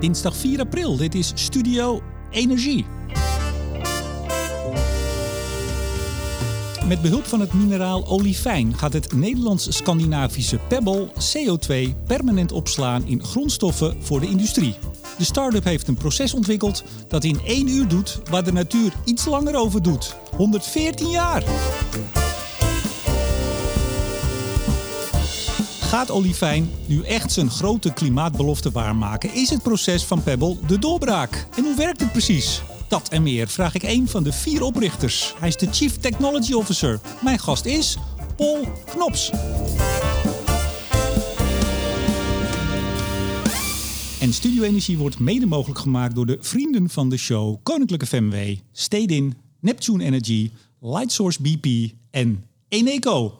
Dinsdag 4 april. Dit is Studio Energie. Met behulp van het mineraal olivijn gaat het Nederlands-Scandinavische Pebble CO2 permanent opslaan in grondstoffen voor de industrie. De start-up heeft een proces ontwikkeld dat in één uur doet waar de natuur iets langer over doet. 114 jaar! Gaat Olivijn nu echt zijn grote klimaatbelofte waarmaken? Is het proces van Pebble de doorbraak? En hoe werkt het precies? Dat en meer vraag ik een van de vier oprichters. Hij is de Chief Technology Officer. Mijn gast is Paul Knops. En Studio Energie wordt mede mogelijk gemaakt door de vrienden van de show Koninklijke FMW, Stedin, Neptune Energy, Lightsource BP en Eneco.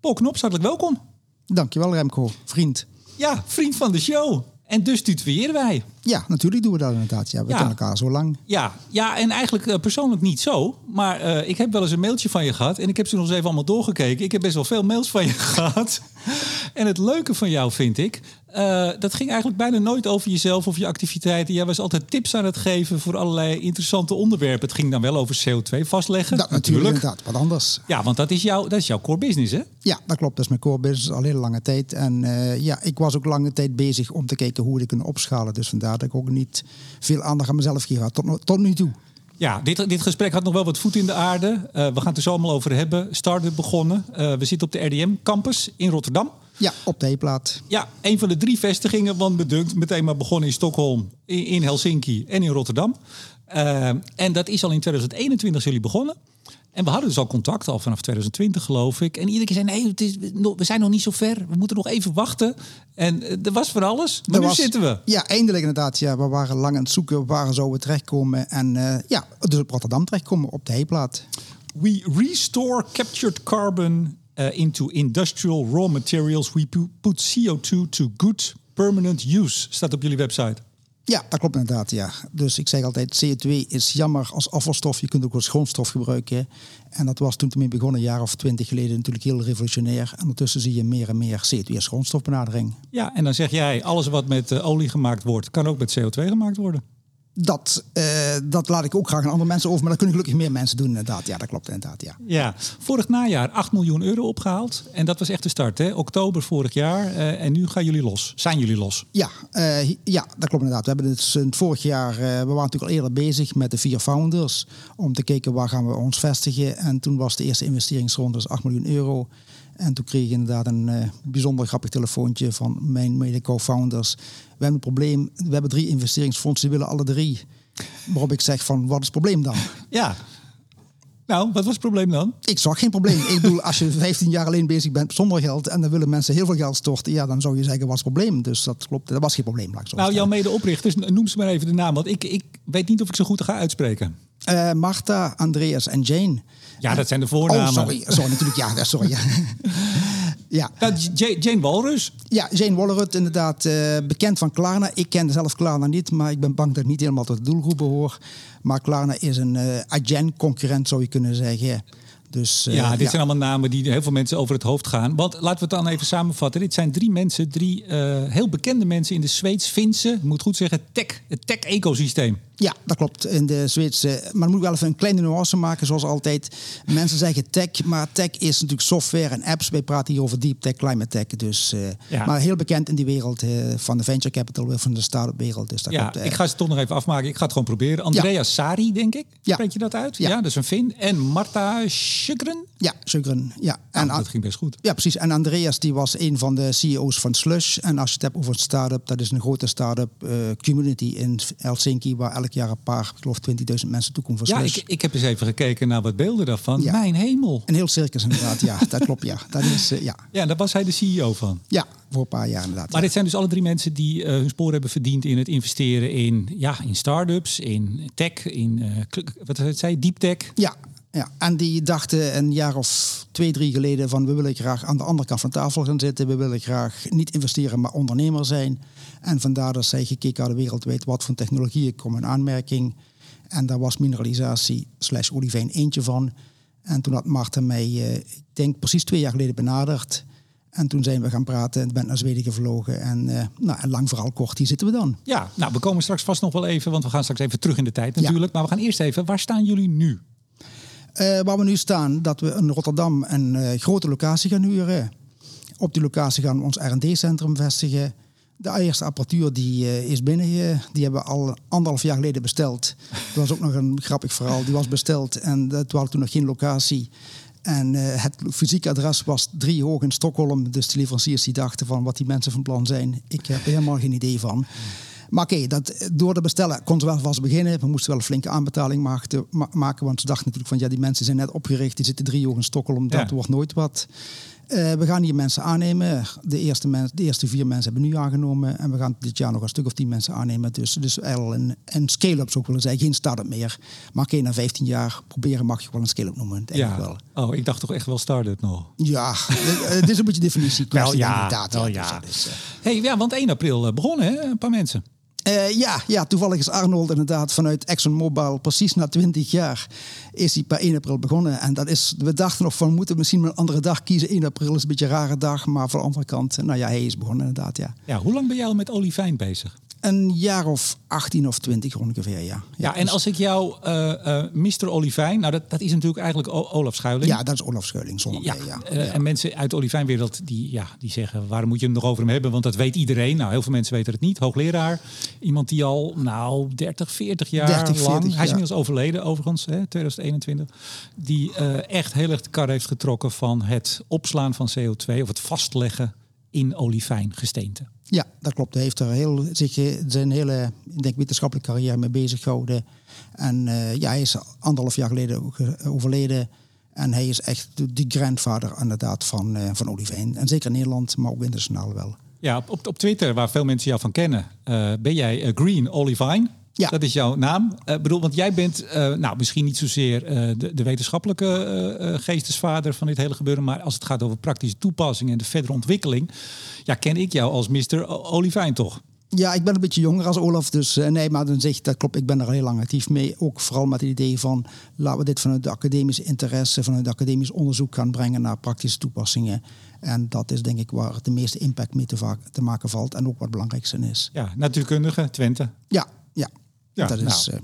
Paul Knops, hartelijk welkom. Dankjewel Remco, vriend. Ja, vriend van de show. En dus tutoyeren wij. Ja, natuurlijk doen we dat inderdaad. Ja, we Ja. kennen elkaar zo lang. Ja, ja en eigenlijk eh, persoonlijk niet zo. Maar eh, ik heb wel eens een mailtje van je gehad. En ik heb ze nog eens even allemaal doorgekeken. Ik heb best wel veel mails van je gehad. En het leuke van jou vind ik... eh, dat ging eigenlijk bijna nooit over jezelf of je activiteiten. Jij was altijd tips aan het geven voor allerlei interessante onderwerpen. Het ging dan wel over CO2 vastleggen. Dat natuurlijk inderdaad, wat anders. Ja, want dat is, jouw, dat is jouw core business, hè? Ja, dat klopt. Dat is mijn core business al hele lange tijd. En eh, ja, ik was ook lange tijd bezig om te kijken hoe we kunnen opschalen. Dus vandaar dat ik ook niet veel aandacht aan mezelf geef tot, no- tot nu toe. Ja, dit, dit gesprek had nog wel wat voet in de aarde. Eh, we gaan het er zo allemaal over hebben. Start-up begonnen. We zitten op de RDM campus in Rotterdam. Ja, op de heeplaat. Ja, een van de drie vestigingen, want bedunkt meteen maar begonnen in Stockholm, in, in Helsinki en in Rotterdam. Eh, en dat is al in 2021 jullie begonnen. En we hadden dus al contact, al vanaf 2020 geloof ik. En iedere keer zei, nee, het is, we zijn nog niet zo ver. We moeten nog even wachten. En eh, er was van alles. Maar Er nu was- zitten we. Ja, eindelijk inderdaad. Ja, we waren lang aan het zoeken waar zouden we terechtkomen. En eh, ja, dus op Rotterdam terechtkomen, op de heeplaat. We restore captured carbon uh, into industrial raw materials. We pu- put CO2 to good permanent use. Staat op jullie website. Ja, dat klopt inderdaad. Ja. Dus ik zeg altijd, CO2 is jammer als afvalstof. Je kunt ook als grondstof gebruiken. En dat was toen ermee begonnen, een jaar of twintig geleden, natuurlijk heel revolutionair. En ondertussen zie je meer en meer CO2 als grondstofbenadering. Ja, en dan zeg jij, alles wat met eh, olie gemaakt wordt, kan ook met CO2 gemaakt worden. Dat, eh, dat laat ik ook graag aan andere mensen over, maar dat kunnen gelukkig meer mensen doen inderdaad. Ja, dat klopt inderdaad, ja. Ja, vorig najaar 8 miljoen euro opgehaald. En dat was echt de start, hè? Oktober vorig jaar. eh, en nu gaan jullie los. Zijn jullie los? Ja, eh, ja, dat klopt inderdaad. We hebben het sinds vorig jaar, we waren natuurlijk al eerder bezig met de vier founders. Om te kijken waar gaan we ons vestigen. En toen was de eerste investeringsronde dus 8 miljoen euro. En toen kreeg ik inderdaad een eh, bijzonder grappig telefoontje van mijn mede co-founders. We hebben een probleem, we hebben drie investeringsfondsen, die willen alle drie. Waarop ik zeg van, wat is het probleem dan? Ja. Nou, wat was het probleem dan? Ik zag geen probleem. Ik bedoel, als je 15 jaar alleen bezig bent zonder geld en dan willen mensen heel veel geld storten, ja, dan zou je zeggen, wat is het probleem? Dus dat klopt, dat was geen probleem. Laat ik zo Nou, jouw medeoprichters, noem ze maar even de naam. Want ik, ik weet niet of ik ze goed ga uitspreken. Eh, Marta, Andreas en Jane. Ja, dat zijn de voornamen. Oh, sorry. Sorry, natuurlijk. Ja, sorry. Ja, ja. Nou, Jane Walrus. ja Jane Wallerut, inderdaad eh, bekend van Klarna. Ik ken zelf Klarna niet, maar ik ben bang dat ik niet helemaal tot de doelgroep behoor. Maar Klarna is een eh Adyen-concurrent, zou je kunnen zeggen. Dus, Ja, dit zijn allemaal namen die heel veel mensen over het hoofd gaan. Want laten we het dan even samenvatten. Dit zijn drie mensen, drie heel bekende mensen in de Zweeds-Finse, moet goed zeggen, tech, het tech-ecosysteem. Ja, dat klopt. In de Zweedse. Maar dan moet ik wel even een kleine nuance maken, zoals altijd. Mensen zeggen tech, maar tech is natuurlijk software en apps. Wij praten hier over deep tech, climate tech. Dus, eh, Ja. Maar heel bekend in die wereld eh, van de venture capital, van de start-up wereld. Dus dat Ja, klopt. eh. ik ga ze toch nog even afmaken. Ik ga het gewoon proberen. Andrea Sari, denk ik. Ja. Spreek je dat uit? Ja. dat is een Fin. En Marta Sjögren. Ja, Sugren. Ja. En En, dat ging best goed. ja, precies. En Andreas die was een van de CEO's van Slush. En als je het hebt over een start-up, dat is een grote start-up community in Helsinki, waar elk jaar een paar, ik geloof 20.000 mensen toe komen voor Ja, ik, ik heb eens even gekeken naar wat beelden daarvan. Ja. Mijn hemel. Een heel circus inderdaad, ja. Dat klopt, ja. Dat is, eh, ja. Ja, daar was hij de CEO van. Ja, voor een paar jaar inderdaad. Maar dit zijn dus alle drie mensen die eh, hun spoor hebben verdiend in het investeren in, ja, in start-ups, in tech, in eh, wat zei deep tech. Ja, ja, en die dachten een jaar of twee, drie geleden van we willen graag aan de andere kant van de tafel gaan zitten. We willen graag niet investeren, maar ondernemer zijn. En vandaar dat zij gekeken hadden wereldwijd wat voor technologieën komen in aanmerking. En daar was mineralisatie slash olivijn eentje van. En toen had Maarten mij, eh, ik denk precies twee jaar geleden benaderd. En toen zijn we gaan praten. Ik ben naar Zweden gevlogen. En uh, nou, lang verhaal kort, hier zitten we dan. Ja, nou, we komen straks vast nog wel even, want we gaan straks even terug in de tijd natuurlijk. Maar we gaan eerst even, waar staan jullie nu? Uh, waar we nu staan, dat we in Rotterdam een uh, grote locatie gaan huren. Op die locatie gaan we ons R&D-centrum vestigen. De eerste apparatuur die uh, is binnen. Die hebben we al anderhalf jaar geleden besteld. Dat was ook nog een grappig verhaal. Die was besteld en dat was toen nog geen locatie. En uh, het fysieke adres was drie hoog in Stockholm. Dus de leveranciers die dachten van wat die mensen van plan zijn. Ik heb er helemaal geen idee van. Maar oké, dat door te bestellen kon ze wel vast beginnen. We moesten wel een flinke aanbetaling maken. Want ze dachten natuurlijk van ja, die mensen zijn net opgericht. Die zitten drie hoog in Stockholm. Dat wordt nooit wat. Uh, we gaan hier mensen aannemen. De eerste, mens, de eerste vier mensen hebben nu aangenomen. En we gaan dit jaar nog een stuk of tien mensen aannemen. Dus, dus een, een scale-up zou ik willen zeggen. Geen start-up meer. Maar geen na 15 jaar proberen mag je wel een scale-up noemen. Ja. Wel. Oh, ik dacht toch echt wel start-up nog. Ja, het is een beetje definitie. Wel ja, inderdaad. Wel, ja. Dus, uh... hey, ja, want 1 april begonnen hè? een paar mensen. Uh, ja, ja, toevallig is Arnold inderdaad vanuit ExxonMobil precies na 20 jaar is hij per 1 april begonnen. En dat is, we dachten nog van moeten misschien een andere dag kiezen. 1 april is een beetje een rare dag, maar van de andere kant, nou ja, hij is begonnen inderdaad, ja. Ja, hoe lang ben jij al met olifijn bezig? Een jaar of 18 of 20 ongeveer, ja. Ja, ja en als ik jou uh, uh, Mr. Olivijn, nou dat, dat is natuurlijk eigenlijk o Olaf Schuiling. Ja, dat is Olaf Schuiling, zonder ja, ja, uh, En mensen uit de Olivijnwereld die, ja, die zeggen, waarom moet je het nog over hem hebben? Want dat weet iedereen. Nou, heel veel mensen weten het niet. Hoogleraar, iemand die al, nou, 30, 40 jaar 30, 40, lang, hij is inmiddels overleden overigens, hè, 2021, die echt heel erg de kar heeft getrokken van het opslaan van CO2 of het vastleggen in olifijngesteente. Ja, dat klopt. Hij heeft er heel, zich zijn hele denk, wetenschappelijke carrière mee bezig gehouden. En uh, ja, hij is anderhalf jaar geleden overleden. En hij is echt de, grandvader inderdaad van, uh, van olivijn. En zeker in Nederland, maar ook internationaal wel. Ja, op, op Twitter, waar veel mensen jou van kennen, ben jij Green Olivine. Ja. Dat is jouw naam. Uh, bedoel, want jij bent uh, nou, misschien niet zozeer uh, de, de, wetenschappelijke geestesvader van dit hele gebeuren. Maar als het gaat over praktische toepassing en de verdere ontwikkeling. Ja, ken ik jou als Mr. Olivijn toch? Ja, ik ben een beetje jonger als Olaf. Dus nee, maar dan zeg dat klopt. Ik ben er al heel lang actief mee. Ook vooral met het idee van laten we dit vanuit de academische interesse, vanuit het academisch onderzoek gaan brengen naar praktische toepassingen. En dat is denk ik waar de meeste impact mee te, te maken valt. En ook wat het belangrijkste is. Ja, natuurkundige, Twente. Ja, ja. Ja, dat is, nou,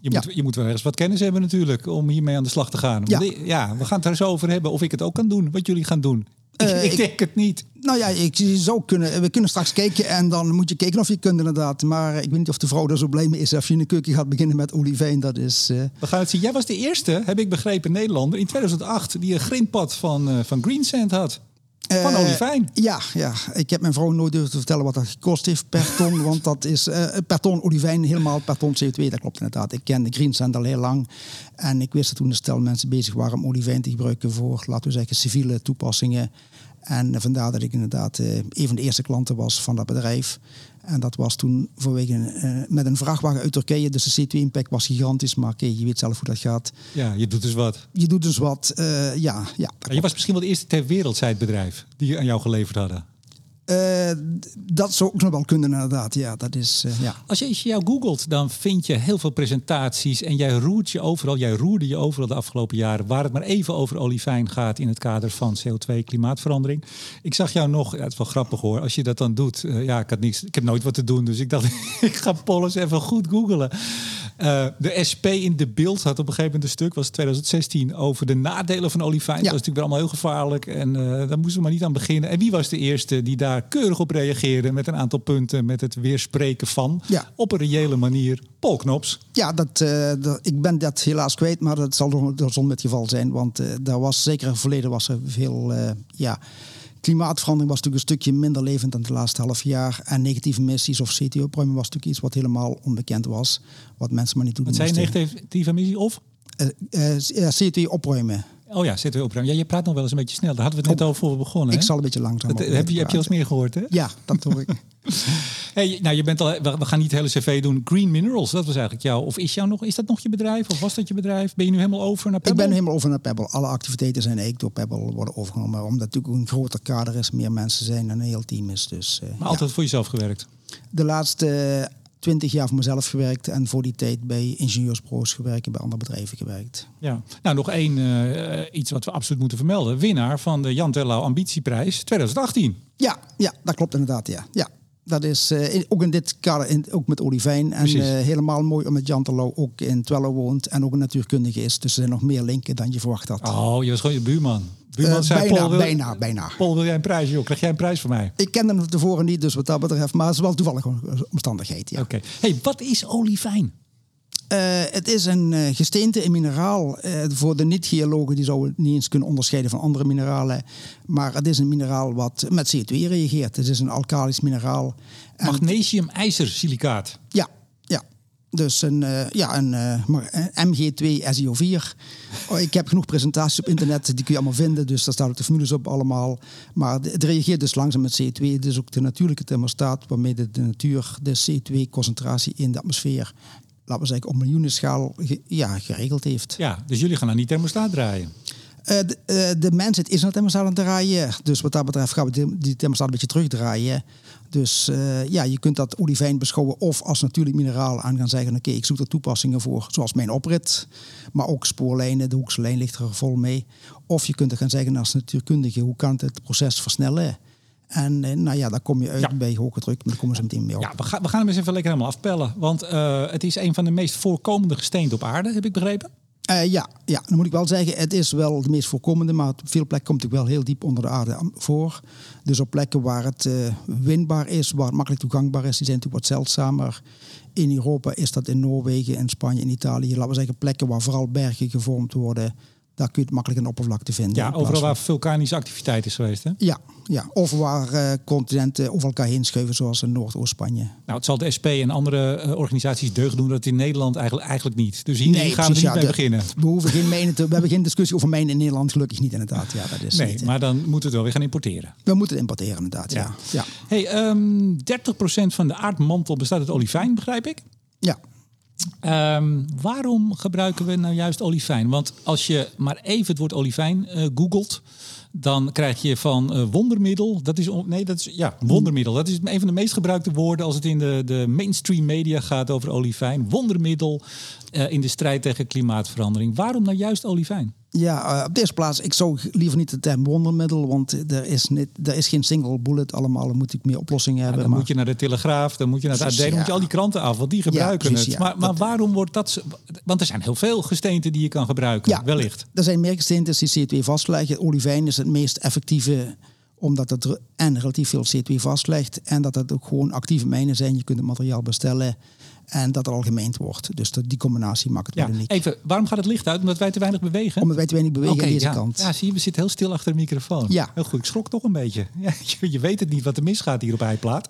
je, moet, je moet wel ergens wat kennis hebben natuurlijk om hiermee aan de slag te gaan. Ja. ja, we gaan het er zo over hebben of ik het ook kan doen, wat jullie gaan doen. Uh, ik, ik, denk het niet. Nou ja, ik zou kunnen. We kunnen straks kijken en dan moet je kijken of je kunt inderdaad. Maar ik weet niet of de vrouw daar zo blij mee is als je in de keuken gaat beginnen met olivijn. Dat is. Uh... We gaan het zien. Jij was de eerste, heb ik begrepen, Nederlander in 2008 die een grindpad van, uh, van Greensand had. Van uh, olivijn? Ja, ja, ik heb mijn vrouw nooit durven te vertellen wat dat gekost heeft per ton. want dat is uh, per ton olivijn, helemaal per ton CO2. Dat klopt inderdaad. Ik ken de Greensand al heel lang. En ik wist dat toen een stel mensen bezig waren om olivijn te gebruiken voor, laten we zeggen, civiele toepassingen. En vandaar dat ik inderdaad uh, een van de eerste klanten was van dat bedrijf. En dat was toen vanwege uh, met een vrachtwagen uit Turkije. Dus de CO2-impact was gigantisch. Maar oké, je weet zelf hoe dat gaat. Ja, je doet dus wat. Je doet dus wat, uh, ja. ja je was misschien wel de eerste ter wereld, zei het bedrijf, die aan jou geleverd hadden. Uh, dat zou ook nog wel kunnen, inderdaad. Ja, dat is, uh, ja. Als je jou googelt, dan vind je heel veel presentaties. En jij roert je overal, jij roerde je overal de afgelopen jaren. Waar het maar even over olivijn gaat in het kader van CO2, klimaatverandering. Ik zag jou nog, het is wel grappig hoor, als je dat dan doet. Uh, ja, ik, had niks, ik heb nooit wat te doen, dus ik dacht, ik ga Polis even goed googelen. De SP in de beeld had op een gegeven moment een stuk, was 2016, over de nadelen van olifijn. Ja. Dat was natuurlijk wel allemaal heel gevaarlijk. En daar moesten we maar niet aan beginnen. En wie was de eerste die daar keurig op reageren met een aantal punten, met het weerspreken van. Ja. Op een reële manier. Paul Knops. Ja, dat, uh, dat, ik ben dat helaas kwijt, maar dat zal door zon met geval zijn. Want uh, daar was zeker in het verleden was er veel. Uh, ja, klimaatverandering was natuurlijk een stukje minder levend dan de laatste half jaar. En negatieve emissies of CTO-opruiming was natuurlijk iets wat helemaal onbekend was. Wat mensen maar niet doen. Wat zijn negatieve emissies of? CO2-opruimen. Oh ja, zitten we op. Ja, je praat nog wel eens een beetje snel. Daar hadden we het net over voor begonnen. Ik zal een beetje langzaam. heb, je, heb je al eens meer gehoord, hè? Ja, dat hoor ik. hey, nou, je bent al, we gaan niet het hele cv doen. Green Minerals, dat was eigenlijk jou. Of is, jou nog, is dat nog je bedrijf? Of was dat je bedrijf? Ben je nu helemaal over naar Pebble? Ik ben helemaal over naar Pebble. Alle activiteiten zijn eigenlijk door Pebble worden overgenomen. Omdat het natuurlijk een groter kader is, meer mensen zijn en een heel team is. Dus, uh, maar altijd voor jezelf gewerkt? De laatste twintig jaar voor mezelf gewerkt en voor die tijd bij ingenieursbureaus gewerkt en bij andere bedrijven gewerkt. Ja, nou nog één uh, iets wat we absoluut moeten vermelden. Winnaar van de Jan Terlouw Ambitieprijs 2018. Ja, ja, dat klopt inderdaad. Ja. Ja, dat is uh, ook in dit kader, in, ook met Olivijn. En uh, helemaal mooi omdat Jan Terlouw ook in Twello woont en ook een natuurkundige is. Dus er zijn nog meer linken dan je verwacht had. Oh, je was gewoon je buurman. Uh, zei, bijna, Paul, bijna, bijna. Paul, wil jij een prijs? Joh? Krijg jij een prijs van mij? Ik kende hem tevoren niet, dus wat dat betreft. Maar het is wel toevallig omstandigheid, ja. Oké. Hey, wat is olivijn? Uh, het is een uh, gesteente, een mineraal. Uh, voor de niet-geologen die zouden het niet eens kunnen onderscheiden van andere mineralen. Maar het is een mineraal wat met CO2 reageert. Het is een alkalisch mineraal. Magnesium-ijzersilicaat. Ja, ja. Dus een, ja, een, een MG2 SiO4. Oh, ik heb genoeg presentaties op internet, die kun je allemaal vinden. Dus daar staan ook de formules op allemaal. Maar het reageert dus langzaam met CO2. Het is ook de natuurlijke thermostaat waarmee de, de natuur de CO2-concentratie in de atmosfeer laten we zeggen, op miljoenenschaal ge, ja, geregeld heeft. Ja, dus jullie gaan aan die thermostaat draaien? Uh, de, uh, de mensheid is de thermostaat aan het draaien. Dus wat dat betreft gaan we die thermostaat een beetje terugdraaien. Dus uh, ja, je kunt dat olivijn beschouwen of als natuurlijk mineraal aan gaan zeggen... oké, okay, ik zoek er toepassingen voor, zoals mijn oprit. Maar ook spoorlijnen, de hoekse lijn ligt er vol mee. Of je kunt er gaan zeggen als natuurkundige... hoe kan het het proces versnellen? En uh, nou ja, daar kom je uit ja. bij hoge druk. Maar daar komen ze meteen mee op. Ja, we, gaan, we gaan hem eens even lekker helemaal afpellen. Want uh, het is een van de meest voorkomende gesteenten op aarde, heb ik begrepen. Uh, ja, ja, dan moet ik wel zeggen, het is wel de meest voorkomende, maar op veel plekken komt het wel heel diep onder de aarde voor. Dus op plekken waar het uh, winbaar is, waar het makkelijk toegankbaar is, die zijn natuurlijk wat zeldzamer. In Europa is dat in Noorwegen, in Spanje, in Italië, laten we zeggen plekken waar vooral bergen gevormd worden daar kun je het makkelijk een oppervlakte vinden. Ja, overal waar vulkanische activiteit is geweest, hè? Ja, ja. of waar uh, continenten over elkaar heen schuiven, zoals in Noordoost-Spanje. Nou, het zal de SP en andere uh, organisaties deugd doen dat het in Nederland eigenlijk, eigenlijk niet. Dus hier nee, gaan precies, we niet ja, mee beginnen. We, hoeven geen mijnen te, we hebben geen discussie over mijnen in Nederland, gelukkig niet inderdaad. Ja, dat is nee, niet, maar dan moeten we het wel weer gaan importeren. We moeten het importeren inderdaad, ja. ja. Hey, um, 30% van de aardmantel bestaat uit olivijn, begrijp ik? Ja. Um, waarom gebruiken we nou juist olivijn? Want als je maar even het woord olivijn uh, googelt, dan krijg je van uh, wondermiddel. Dat is nee, dat is ja, wondermiddel. Dat is een van de meest gebruikte woorden als het in de, de mainstream media gaat over olivijn. Wondermiddel uh, in de strijd tegen klimaatverandering. Waarom nou juist olivijn? Ja, uh, op deze plaats, ik zou liever niet de term wondermiddel, want er is, niet, er is geen single bullet allemaal. Dan moet ik meer oplossingen hebben. Ja, dan maar... moet je naar de Telegraaf, dan moet je naar de AD, dan moet je al die kranten af, want die gebruiken ja, precies, het. maar, maar dat, waarom wordt dat... Want er zijn heel veel gesteenten die je kan gebruiken, ja, wellicht. Er zijn meer gesteenten die CO2 vastleggen. Olivijn is het meest effectieve omdat het en relatief veel CO2 vastlegt en dat het ook gewoon actieve mijnen zijn. Je kunt het materiaal bestellen en dat er al gemeend wordt. Dus die combinatie maakt het ja, uniek. Even, waarom gaat het licht uit? Omdat wij te weinig bewegen? Omdat wij te weinig bewegen okay, aan deze ja. kant. Ja, zie je, we zitten heel stil achter de microfoon. Ja. Heel goed, ik schrok toch een beetje. Ja, je, je, weet het niet wat er misgaat hier op Eiplaat.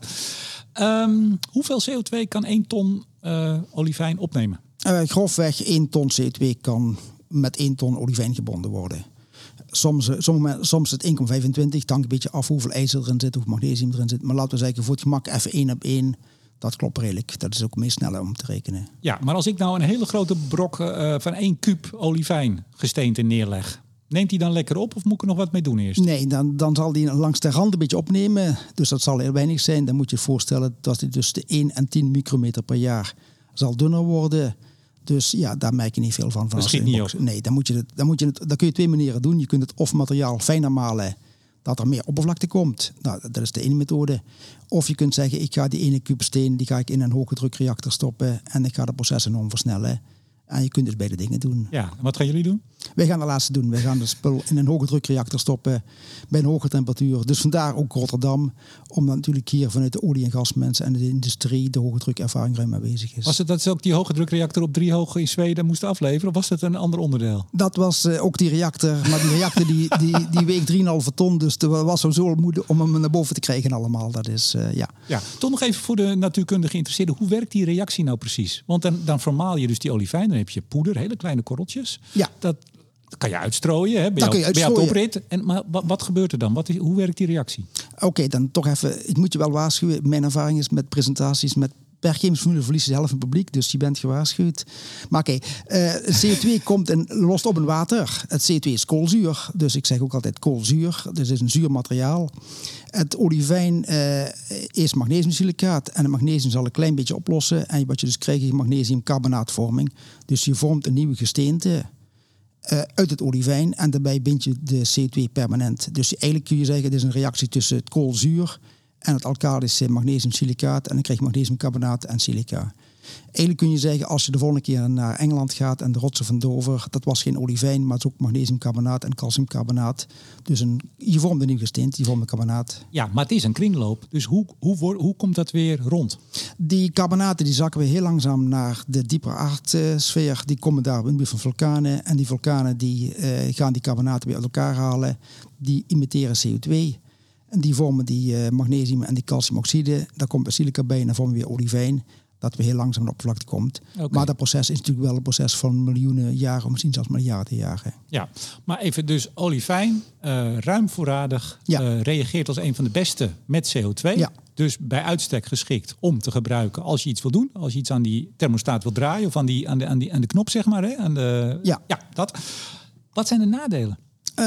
Um, hoeveel CO2 kan 1 ton uh, olivijn opnemen? Uh, grofweg 1 ton CO2 kan met 1 ton olivijn gebonden worden. Soms, soms, soms het 1,25, hangt een beetje af hoeveel ijzer erin zit, hoeveel magnesium erin zit. Maar laten we zeggen, voor het gemak even 1 op 1 dat klopt redelijk. Dat is ook meer sneller om te rekenen. Ja, maar als ik nou een hele grote brok uh, van 1 kuub olivijn gesteente neerleg, neemt hij dan lekker op of moet ik er nog wat mee doen eerst? Nee, dan, dan zal hij langs de rand een beetje opnemen. Dus dat zal heel weinig zijn. Dan moet je je voorstellen dat hij dus de 1 en 10 micrometer per jaar zal dunner worden. Dus ja, daar merk je niet veel van. van dat schiet niet op. Nee, dan, moet je het, dan, moet je het, dan kun je twee manieren doen. Je kunt het of materiaal fijner malen dat er meer oppervlakte komt. Nou, dat is de ene methode. Of je kunt zeggen, ik ga die ene kuub steen, die ga ik in een hoge drukreactor stoppen en ik ga de proces enorm versnellen. En je kunt dus beide dingen doen. Ja, wat gaan jullie doen? Wij gaan de laatste doen. Wij gaan de spul in een hoge drukreactor stoppen bij een hoge temperatuur. Dus vandaar ook Rotterdam, omdat natuurlijk hier vanuit de olie- en gasmensen en de industrie de hoge drukervaring ruim aanwezig is. Was het dat ze ook die hoge drukreactor op drie hoog in Zweden moesten afleveren? Of was dat een ander onderdeel? Dat was uh, ook die reactor. Maar die reactor die, die, die weegt 3,5 ton. Dus het was zo moeilijk om hem naar boven te krijgen allemaal. Dat is, uh, ja. ja. Toch nog even voor de natuurkundige geïnteresseerden. Hoe werkt die reactie nou precies? Want dan, dan vermaal je dus die olivijn. Heb je poeder, hele kleine korreltjes. Ja. Dat, kan je uitstrooien hè, bij, jou, bij jouw oprit. En, maar wat, wat, gebeurt er dan? Wat is, hoe werkt die reactie? Oké, okay, dan toch even. Ik moet je wel waarschuwen. Mijn ervaring is met presentaties met per chemische formule verlies je zelf een publiek, dus je bent gewaarschuwd. Maar oké, eh, CO2 komt en lost op in water. Het CO2 is koolzuur, dus ik zeg ook altijd koolzuur. Dus het is een zuur materiaal. Het olivijn uh, is magnesiumsilicaat en het magnesium zal een klein beetje oplossen. En wat je dus krijgt is magnesiumcarbonaatvorming. Dus je vormt een nieuwe gesteente uh, uit het olivijn en daarbij bind je de CO2 permanent. Dus eigenlijk kun je zeggen, het is een reactie tussen het koolzuur en het alkalische magnesiumsilicaat. En dan krijg je magnesiumcarbonaat en silica. Eigenlijk kun je zeggen, als je de volgende keer naar Engeland gaat en de rotsen van Dover, dat was geen olivijn, maar het is ook magnesiumcarbonaat en calciumcarbonaat. Dus een, je vormt een nieuw gesteente, je vormt een carbonaat. Ja, maar het is een kringloop. Dus hoe, hoe, hoe komt dat weer rond? Die carbonaten die zakken weer heel langzaam naar de diepere aardsfeer. Die komen daar in de buurt van vulkanen. En die vulkanen die, uh, gaan die carbonaten weer uit elkaar halen. Die imiteren CO2. En die vormen die uh, magnesium en die calciumoxide. Daar komt silica bij en dan vormen we weer olivijn. Dat we heel langzaam naar oppervlakte komt. Okay. Maar dat proces is natuurlijk wel een proces van miljoenen jaren, misschien zelfs miljarden jaren. Ja, maar even dus olivijn, uh, ruim voorradig, ja. uh, reageert als een van de beste met CO2. Ja. Dus bij uitstek geschikt om te gebruiken als je iets wil doen. Als je iets aan die thermostaat wil draaien of aan, die, aan, de, aan, die, aan de knop, zeg maar. Hè? Aan de, ja. ja, dat. Wat zijn de nadelen? Uh,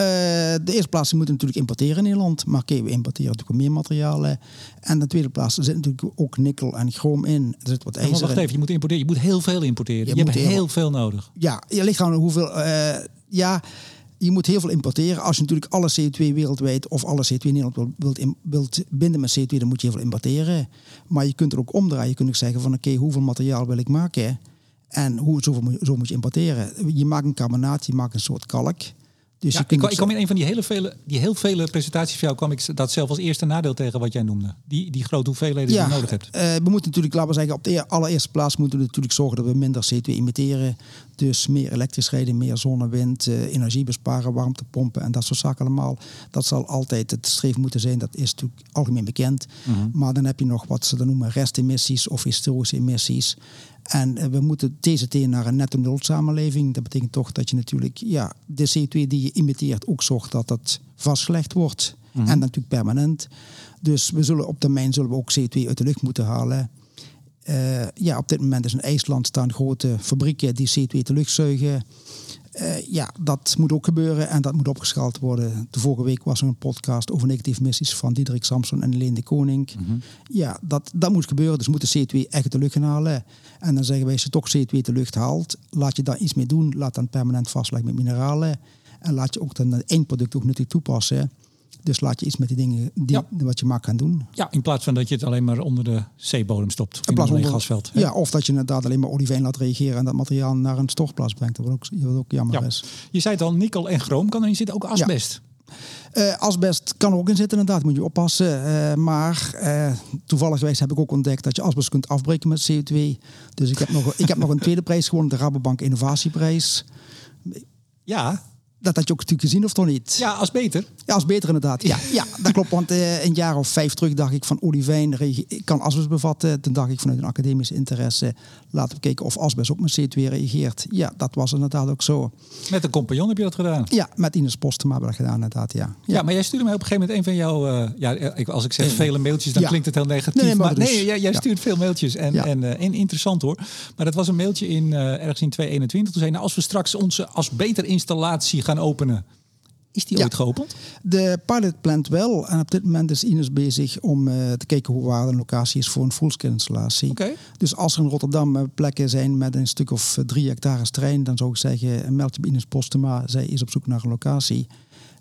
de eerste plaats, je moet natuurlijk importeren in Nederland. Maar oké, we importeren natuurlijk meer materialen. En de tweede plaats, er zit natuurlijk ook nikkel en chroom in. Er zit wat ijzer wacht even, je moet importeren. Je moet heel veel importeren. Je, je hebt heel, heel veel nodig. Ja, je ligt aan hoeveel... Uh, ja, je moet heel veel importeren. Als je natuurlijk alle CO2 wereldwijd of alle CO2 in Nederland wilt, wilt, wilt binden met CO2, dan moet je heel veel importeren. Maar je kunt er ook omdraaien. Je kunt ook zeggen van oké, hoeveel materiaal wil ik maken? En hoe, zoveel, zo moet je importeren. Je maakt een carbonaat, je maakt een soort kalk. Dus ja, ik, kwam, ik kwam in een van die hele vele, die heel vele presentaties van jou kwam ik dat zelf als eerste nadeel tegen wat jij noemde. Die, die grote hoeveelheden ja, die je nodig hebt. Uh, we moeten natuurlijk, laten we zeggen, op de allereerste plaats moeten we natuurlijk zorgen dat we minder CO2 emitteren. Dus meer elektrisch rijden, meer zonne, wind, uh, energie besparen, warmtepompen en dat soort zaken allemaal. Dat zal altijd het streven moeten zijn. Dat is natuurlijk algemeen bekend. -hmm. Maar dan heb je nog wat ze dan noemen restemissies of historische emissies. En we moeten TCT naar een netto nul samenleving. Dat betekent toch dat je natuurlijk ja, de CO2 die je emitteert ook zorgt dat dat vastgelegd wordt. Mm -hmm. En natuurlijk permanent. Dus we zullen op termijn zullen we ook CO2 uit de lucht moeten halen. Uh, ja, op dit moment is in IJsland staan grote fabrieken die CO2 uit de lucht zuigen. Uh, ja, dat moet ook gebeuren en dat moet opgeschaald worden. De vorige week was er een podcast over negatieve missies van Diederik Samson en Helene de Koning. Mm -hmm. Ja, dat, dat moet gebeuren. Dus we moeten CO2 echt de lucht gaan halen. En dan zeggen wij, als je toch CO2 uit de lucht haalt, laat je daar iets mee doen. Laat dan permanent vastleggen met mineralen. En laat je ook dan het eindproduct ook nuttig toepassen. Dus laat je iets met die dingen die, ja. wat je maakt gaan doen. Ja, in plaats van dat je het alleen maar onder de zeebodem stopt. In, in plaats van gasveld. Hè? Ja, of dat je inderdaad alleen maar olivijn laat reageren en dat materiaal naar een stortplaats brengt. Dat wordt ook, wat ook jammer ja. is. Je zei het al, nikkel en chroom kan erin zitten, ook asbest. Uh, asbest kan er ook in zitten, inderdaad, moet je oppassen. Uh, maar uh, toevallig heb ik ook ontdekt dat je asbest kunt afbreken met CO2. Dus ik heb nog, ik heb nog een tweede prijs gewonnen, de Rabobank Innovatieprijs. Ja, dat had je ook natuurlijk gezien of toch niet? Ja, als beter. Ja, als beter inderdaad. Ja, ja dat klopt. Want uh, een jaar of vijf terug dacht ik van olivijn kan asbest bevatten. Toen dacht ik vanuit een academische interesse, laten we kijken of asbest ook met CO2 reageert. Ja, dat was inderdaad ook zo. Met een compagnon heb je dat gedaan? Ja, met Ines Postema hebben we dat gedaan inderdaad, ja. Ja, ja maar jij stuurde mij op een gegeven moment een van jouw, uh, ja, als ik zeg vele mailtjes, dan ja. klinkt het heel negatief. Nee, maar, maar nee, jij, jij stuurt veel mailtjes en, en, uh, en, interessant hoor. Maar dat was een mailtje in ergens in 2021. Toen zei nou, als we straks onze als beter installatie gaan openen, is die ja. ooit geopend? De pilot plant wel. En op dit moment is Ines bezig om uh, te kijken hoe waar een locatie is voor een fullscale installatie. Okay. Dus als er in Rotterdam plekken zijn met een stuk of drie hectare terrein, dan zou ik zeggen, meld je bij Ines Postema. Zij is op zoek naar een locatie.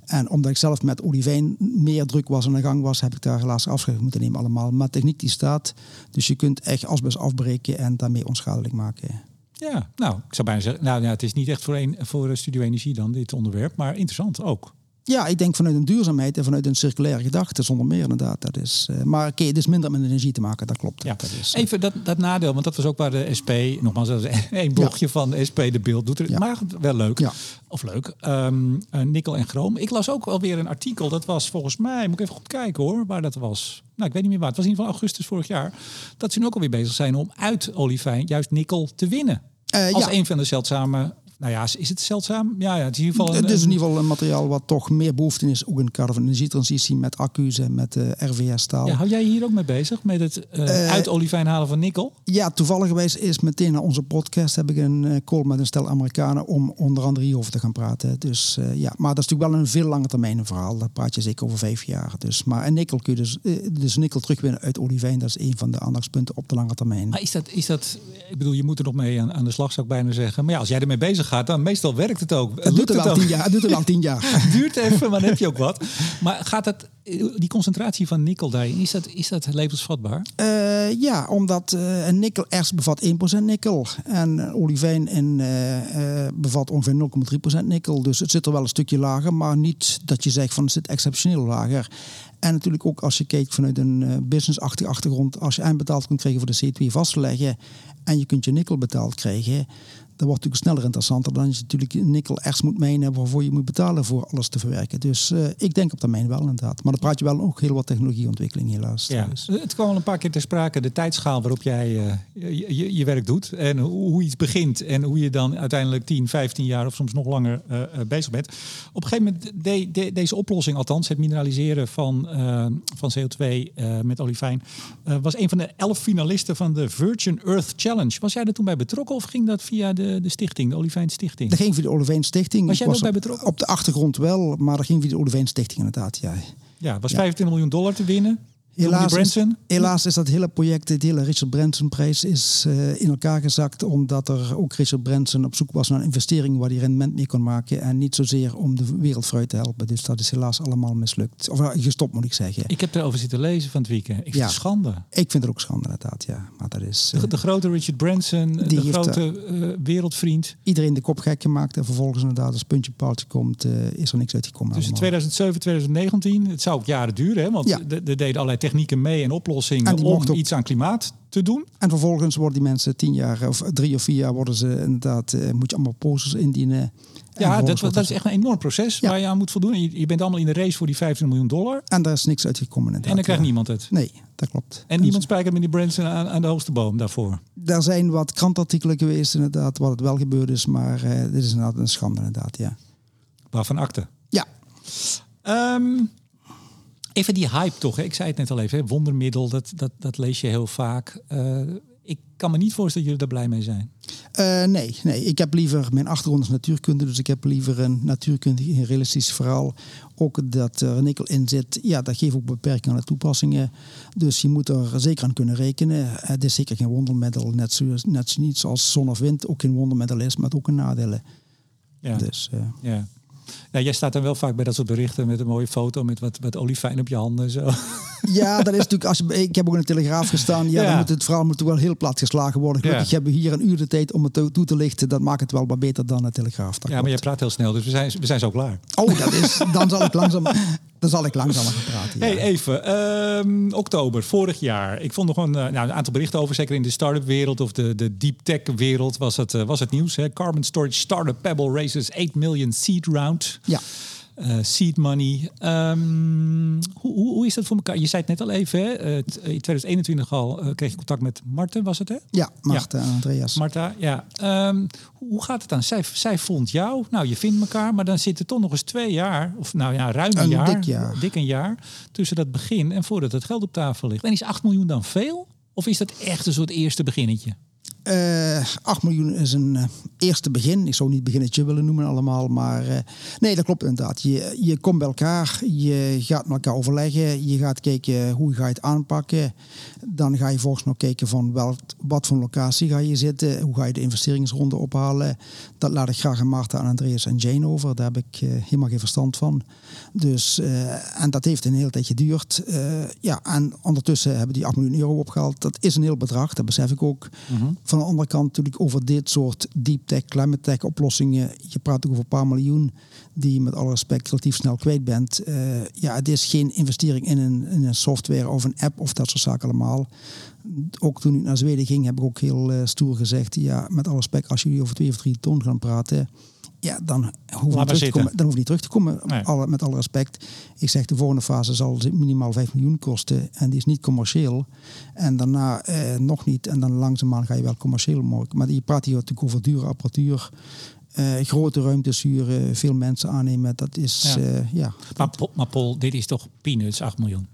En omdat ik zelf met olivijn meer druk was aan de gang was, heb ik daar helaas afscheid moeten nemen allemaal. Maar techniek die staat. Dus je kunt echt asbest afbreken en daarmee onschadelijk maken. Ja, nou, ik zou bijna zeggen, nou ja, het is niet echt voor, een, voor Studio Energie dan, dit onderwerp, maar interessant ook. Ja, ik denk vanuit een duurzaamheid en vanuit een circulaire gedachte, zonder meer inderdaad. Dat is, uh, maar oké, okay, het is minder met energie te maken, dat klopt. Ja. Dat is, uh, Even dat, dat nadeel, want dat was ook waar de SP, nogmaals, dat is een blogje ja. van de SP, de beeld doet er, ja. maar wel leuk. Ja. Of leuk. Um, uh, nikkel en chroom. Ik las ook alweer een artikel, dat was volgens mij, moet ik even goed kijken hoor, waar dat was. Nou, ik weet niet meer waar. Het was in ieder geval augustus vorig jaar. Dat ze nu ook alweer bezig zijn om uit olivijn juist nikkel te winnen. Uh, als ja. een van de zeldzame nou ja, is het zeldzaam? Ja, ja het is in ieder geval. het is in een- ieder geval een materiaal wat toch meer behoefte is, ook in van energietransitie met accu's en met eh, RVS-staal. ja, Ja, hou jij hier ook mee bezig met het Eh, uit olivijn halen van nikkel? toevallig geweest is meteen na onze podcast heb ik een call met een stel Amerikanen om onder andere hierover te gaan praten. Dus ja, maar dat is natuurlijk wel een veel lange termijn verhaal. Daar praat je zeker over vijf jaar. Dus, maar en nikkel kun je dus, dus nikkel terugwinnen uit olivijn, dat is een van de aandachtspunten op de lange termijn. Maar is dat, is dat, ik bedoel, je moet er nog mee aan, aan de slag, zou ik bijna zeggen. Maar ja, als jij ermee bezig gaat, dan meestal werkt het ook. Het doet er wel tien jaar. Het doet er wel tien jaar. Het duurt even, maar dan heb je ook wat. Maar gaat dat, die concentratie van nikkel daarin, is dat, is dat levensvatbaar? Eh, ja, omdat eh, een nikkel erts bevat 1% nikkel. En een olivijn in, eh, eh, bevat ongeveer 0,3% nikkel. Dus het zit er wel een stukje lager, maar niet dat je zegt van het zit exceptioneel lager. En natuurlijk ook als je kijkt vanuit een eh, businessachtige achtergrond, als je eindbetaald kunt krijgen voor de C2 vast te leggen en je kunt je nikkel betaald krijgen, dat wordt natuurlijk sneller interessanter dan je natuurlijk nikkel erts moet mijnen waarvoor je moet betalen voor alles te verwerken. Dus eh, ik denk op termijn wel inderdaad. Maar dan praat je wel ook heel wat technologieontwikkeling helaas. Ja, Dus. het kwam al een paar keer ter sprake, de tijdschaal waarop jij eh, je, je, je werk doet. En hoe, hoe iets begint en hoe je dan uiteindelijk 10, 15 jaar of soms nog langer eh, bezig bent. Op een gegeven moment, de, de- deze oplossing, althans het mineraliseren van, van CO2 eh, met olivijn, eh, was een van de elf finalisten van de Virgin Earth Challenge. Was jij er toen bij betrokken of ging dat via de, de stichting, de Olivijn Stichting? Dat ging via de Olivijn Stichting. Was jij bij op- betrokken? Op de achtergrond wel, maar dat ging via de Olivijn Stichting inderdaad. Ja. Ja, was Ja. 25 miljoen dollar te winnen. Helaas is, helaas is dat hele project, de hele Richard Branson prijs, is eh, in elkaar gezakt. Omdat er ook Richard Branson op zoek was naar een investering waar hij rendement mee kon maken. En niet zozeer om de wereld vooruit te helpen. Dus dat is helaas allemaal mislukt. Of eh, gestopt moet ik zeggen. Ik heb erover zitten lezen van het weekend. Ik vind Ja. het schande. Ik vind het ook schande inderdaad, ja. Maar dat is eh, De, de grote Richard Branson, Die de heeft, grote eh, wereldvriend. iedereen de kop gek gemaakt. En vervolgens inderdaad als puntje paaltje komt, eh, is er niks uitgekomen. Tussen allemaal. 2007 en 2019. Het zou ook jaren duren, hè? want Ja. er er deden allerlei technieken mee en oplossingen En om ook- iets aan klimaat te doen. En vervolgens worden die mensen tien jaar of drie of vier jaar worden ze inderdaad, eh, moet je allemaal posters indienen. En Ja, dat, dat is echt een enorm proces Ja. waar je aan moet voldoen. En Je, je bent allemaal in de race voor die 15 miljoen dollar. En daar is niks uitgekomen inderdaad. En dan krijgt ja. niemand het. Nee, dat klopt. En niemand spijkert met die Branson aan, aan de hoogste boom daarvoor. Er zijn wat krantartikelen geweest inderdaad, wat het wel gebeurd is. Maar eh, dit is inderdaad een schande inderdaad, ja. Waarvan akte. Ja, Ehm, even die hype toch. Hè? Ik zei het net al even. Hè? Wondermiddel, dat, dat, dat lees je heel vaak. Eh, ik kan me niet voorstellen dat jullie daar blij mee zijn. Eh, nee, nee, ik heb liever, mijn achtergrond is natuurkunde, dus ik heb liever een natuurkundig, een realistisch verhaal. Ook dat er nikkel in zit, ja, dat geeft ook beperkingen aan de toepassingen. Dus je moet er zeker aan kunnen rekenen. Het is zeker geen wondermiddel, net, zo, net zo niet zoals zon of wind ook geen wondermiddel is, maar ook een nadelen. Ja. Dus, eh, Ja. Ja, jij staat dan wel vaak bij dat soort berichten met een mooie foto met wat, wat olifijn op je handen en zo. Ja, dat is natuurlijk. Als je, ik heb ook in de Telegraaf gestaan. Ja, Ja. dan moet het verhaal moet toch wel heel plat geslagen worden. Gelukkig Ja. hebben we hier een uur de tijd om het toe te lichten. Dat maakt het wel wat beter dan de Telegraaf. Ja, maar jij klopt. praat heel snel, dus we zijn, we zijn zo klaar. Oh, dat is. Dan zal ik langzaam. Dan zal ik langzamer gaan praten. Ja. Hey, even. ehm, oktober, vorig jaar. Ik vond nog een, eh, nou, een aantal berichten over, zeker in de start-up wereld of de, de deep tech wereld was het, eh, was het nieuws. Hè? Carbon Storage Startup Pebble raises 8 million seed round. Ja. Eh, seed money. Ehm, hoe, hoe, hoe is dat voor elkaar? Je zei het net al even. Hè? Eh, t- in 2021 al eh, kreeg je contact met Marten, was het hè? ja, Marta Andreas. Marta, ja. Ehm, hoe gaat het dan? Zij, zij vond jou. Nou, je vindt elkaar, maar dan zit er toch nog eens twee jaar, of nou ja, ruim een, Een jaar, dik jaar. dik een jaar, tussen dat begin en voordat het geld op tafel ligt. En is 8 miljoen dan veel? Of is dat echt een soort eerste beginnetje? Eh 8 miljoen is een eh, eerste begin. Ik zou niet beginnetje willen noemen allemaal. Maar eh, nee, dat klopt inderdaad. Je, je komt bij elkaar. Je gaat met elkaar overleggen. Je gaat kijken hoe ga je het aanpakken. Dan ga je volgens nog kijken van wel, wat voor locatie ga je zitten. Hoe ga je de investeringsronde ophalen. Dat laat ik graag aan Marta, aan Andreas en Jane over. Daar heb ik eh, helemaal geen verstand van. Dus, eh, en dat heeft een hele tijd geduurd. Eh, ja, en ondertussen hebben die 8 miljoen euro opgehaald. Dat is een heel bedrag, dat besef ik ook. Van de andere kant natuurlijk over dit soort deep tech, climate tech oplossingen. Je praat over een paar miljoen die je met alle respect relatief snel kwijt bent. Eh, ja, het is geen investering in een, een software of een app of dat soort zaken allemaal. Ook toen ik naar Zweden ging, heb ik ook heel eh, stoer gezegd: ja, met alle respect, als jullie over twee of drie ton gaan praten, ja, dan maar niet terug te zitten. komen. Dan hoef je niet terug te komen. Nee. Alle, met alle respect. Ik zeg, de volgende fase zal minimaal 5 miljoen kosten. En die is niet commercieel. En daarna eh, nog niet. En dan langzaamaan ga je wel commercieel mogelijk. Maar je praat hier natuurlijk over dure apparatuur. eh, grote ruimtes huren, veel mensen aannemen. Dat is, Ja. ja. ja. Maar, Pol- maar Paul, dit is toch peanuts, 8 miljoen?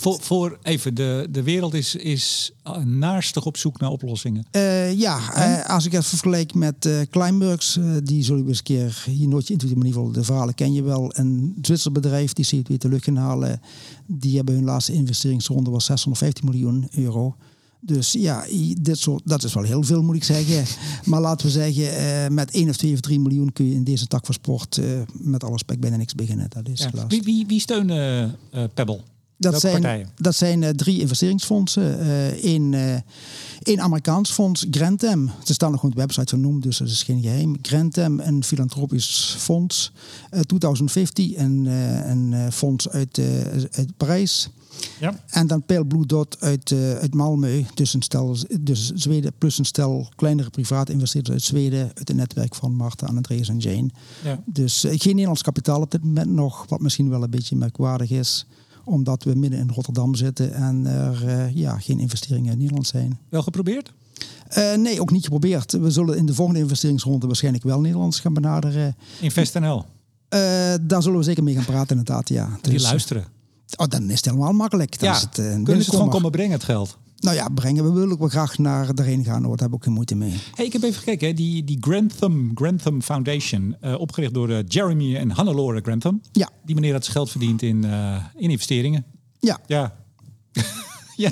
Voor, voor even, de, de wereld is, is eh, naarstig op zoek naar oplossingen. Eh, ja, eh, als ik het vergelijk met Kleinbergs, eh, die zullen we eens een keer hier nooit in ieder geval de verhalen ken je wel. Een Zwitser bedrijf die CO2 te lucht gaan halen, die hebben hun laatste investeringsronde was 650 miljoen euro. Dus ja, dit soort, dat is wel heel veel moet ik zeggen. Maar laten we zeggen, met 1 of 2 of 3 miljoen kun je in deze tak van sport met alle respect bijna niks beginnen. Dat is Ja. Wie, wie, wie steunen Pebble? Dat Welke zijn, partijen? dat zijn eh, drie investeringsfondsen. Eén één Amerikaans fonds, Grantham. Ze staan nog op de website genoemd, dus dat is geen geheim. Grantham, een filantropisch fonds. Eh 2050, een, een fonds uit, uit Parijs. Ja. En dan Pale Blue Dot uit, eh, uit Malmö. Dus, een stel, dus Zweden plus een stel kleinere private investeerders uit Zweden. Uit het netwerk van Marta, Andreas en Jane. Ja. Dus geen Nederlands kapitaal op dit moment nog. Wat misschien wel een beetje merkwaardig is. Omdat we midden in Rotterdam zitten en er eh, ja, geen investeringen in Nederland zijn. Wel geprobeerd? Eh, nee, ook niet geprobeerd. We zullen in de volgende investeringsronde waarschijnlijk wel Nederlands gaan benaderen. InvestNL. Eh, daar zullen we zeker mee gaan praten inderdaad, ja. Die Dus- luisteren. Oh, dan is het helemaal makkelijk. Dan ja, is het, kunnen ze het gewoon komen brengen, het geld? Nou ja, brengen. We willen ook wel graag naar daarheen gaan. Hoor. Daar heb ik ook geen moeite mee. Hey, ik heb even gekeken, hè. die, die Grantham, Grantham Foundation, eh, opgericht door eh, Jeremy en Hannelore Grantham. Ja, Die meneer had zijn geld verdiend in, eh, in investeringen. ja. Ja. ja.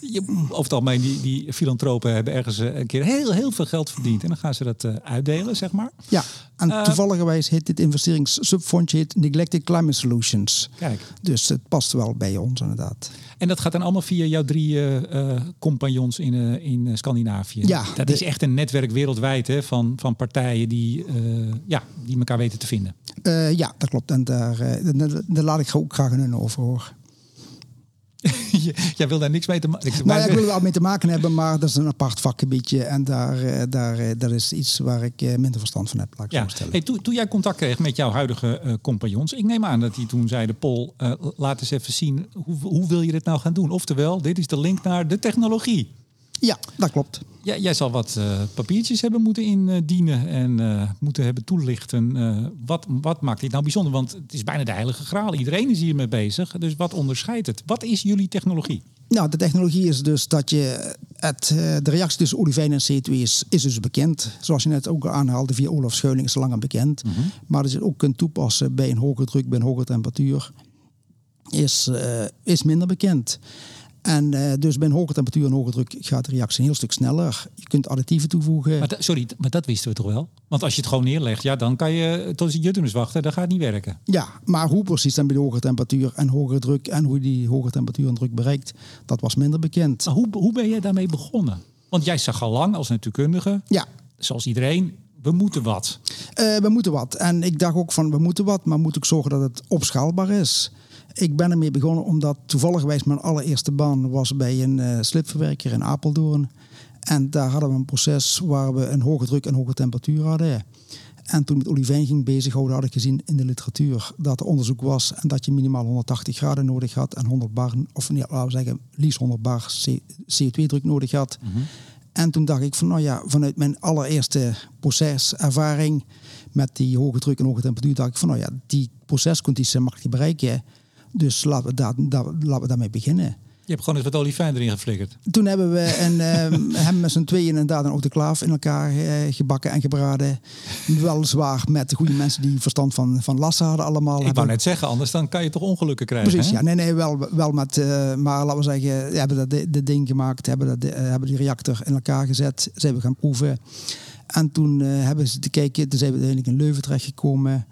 Je, over het algemeen, die, die filantropen hebben ergens eh, een keer heel, heel veel geld verdiend. En dan gaan ze dat eh, uitdelen, zeg maar. ja. En Eh, toevallig heet dit investeringssubfondje Neglected Climate Solutions. Kijk. Dus het past wel bij ons inderdaad. En dat gaat dan allemaal via jouw drie compagnons in, in Scandinavië. Ja, dat de- is echt een netwerk wereldwijd hè, van, van partijen die, ja, die elkaar weten te vinden. Ja, dat klopt. En daar, daar, laat ik ook graag een hun over hoor. Jij wil daar niks mee te maken. Nou ja, ik wil er wel mee te maken hebben, maar dat is een apart vakgebiedje. En daar, eh, daar, eh, dat is iets waar ik eh, minder verstand van heb, laat ik Ja. zo stellen. Hey, toen, toen jij contact kreeg met jouw huidige eh, compagnons, ik neem aan dat die toen zeiden: Paul, eh, laat eens even zien, hoe, hoe wil je dit nou gaan doen? Oftewel, dit is de link naar de technologie. Ja, dat klopt. Ja, jij zal wat eh, papiertjes hebben moeten indienen en eh, moeten hebben toelichten. eh, wat, wat maakt dit nou bijzonder? Want het is bijna de heilige graal. Iedereen is hiermee bezig. Dus wat onderscheidt het? Wat is jullie technologie? Nou, de technologie is dus dat je het, de reactie tussen olivijn en CO2 is, is dus bekend. Zoals je net ook aanhaalde via Olaf Scheuling is al langer bekend. Maar dat je het ook kunt toepassen bij een hogere druk, bij een hogere temperatuur, is, is minder bekend. En eh, dus bij een hogere temperatuur en hogere druk gaat de reactie een heel stuk sneller. Je kunt additieven toevoegen. Maar sorry, maar dat wisten we toch wel? Want als je het gewoon neerlegt, ja, dan kan je tot je juttenis wachten. Dat gaat niet werken. Ja, maar hoe precies dan bij de hogere temperatuur en hogere druk en hoe je die hogere temperatuur en druk bereikt, dat was minder bekend. Maar hoe, hoe ben jij daarmee begonnen? Want jij zag al lang als natuurkundige, Ja, zoals iedereen, we moeten wat. Eh, we moeten wat. En ik dacht ook van, we moeten wat, maar moet ik zorgen dat het opschaalbaar is. Ik ben ermee begonnen omdat toevallig mijn allereerste baan was bij een eh, slipverwerker in Apeldoorn. En daar hadden we een proces waar we een hoge druk en hoge temperatuur hadden. En toen ik met olivijn ging bezighouden, had ik gezien in de literatuur dat er onderzoek was en dat je minimaal 180 graden nodig had en 100 bar, of nee, laten we zeggen, liefst 100 bar CO2-druk nodig had. En toen dacht ik van, nou ja, vanuit mijn allereerste proceservaring met die hoge druk en hoge temperatuur, dacht ik van, nou ja, die procescondities mag je bereiken. Dus laten we, daar, daar, laten we daarmee beginnen. Je hebt gewoon eens wat olifijn erin geflikkerd. Toen hebben we een, ehm, hem met z'n tweeën inderdaad een autoclaaf in elkaar eh, gebakken en gebraden. Weliswaar met de goede mensen die verstand van, van lassen hadden allemaal. Ik Hebben- wou net zeggen, anders dan kan je toch ongelukken krijgen. Precies, hè? ja. Nee, nee, wel, wel met, eh, maar laten we zeggen, we hebben dat de, de ding gemaakt, hebben, dat, eh, hebben die reactor in elkaar gezet, zijn we gaan proeven. En toen hebben ze te kijken, toen zijn we uiteindelijk in Leuven terechtgekomen.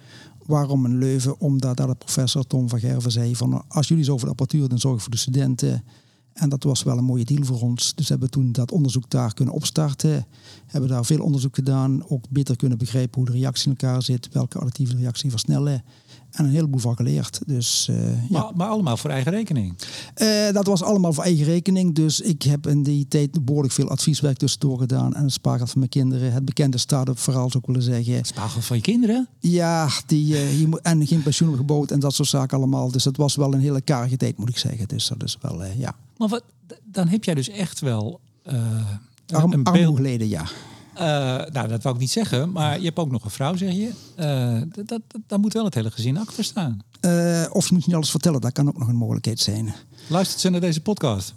Waarom in Leuven? Omdat daar de professor Tom van Gerven zei van, als jullie zo voor de apparatuur, dan zorg voor de studenten. En dat was wel een mooie deal voor ons. Dus hebben we toen dat onderzoek daar kunnen opstarten. Hebben daar veel onderzoek gedaan. Ook beter kunnen begrijpen hoe de reactie in elkaar zit. Welke additieve reactie versnellen. En een heleboel van geleerd. Dus eh, ja. Maar, maar allemaal voor eigen rekening. Eh, dat was allemaal voor eigen rekening. Dus ik heb in die tijd behoorlijk veel advieswerk tussendoor gedaan. En het spaargeld van mijn kinderen. Het bekende start-up verhaal zou ik willen zeggen. Spaargeld van je kinderen? Ja, die, je moet, en geen pensioen gebouwd en dat soort zaken allemaal. Dus het was wel een hele karige tijd moet ik zeggen. Dus dat is wel, ja. Maar wat, dan heb jij dus echt wel een, Arm, een beeld. geleden, ja. Eh, nou, dat wou ik niet zeggen, maar je hebt ook nog een vrouw, zeg je. Eh, dat, dat, daar moet wel het hele gezin achter staan. Eh, of je moet niet alles vertellen, dat kan ook nog een mogelijkheid zijn. Luistert ze naar deze podcast?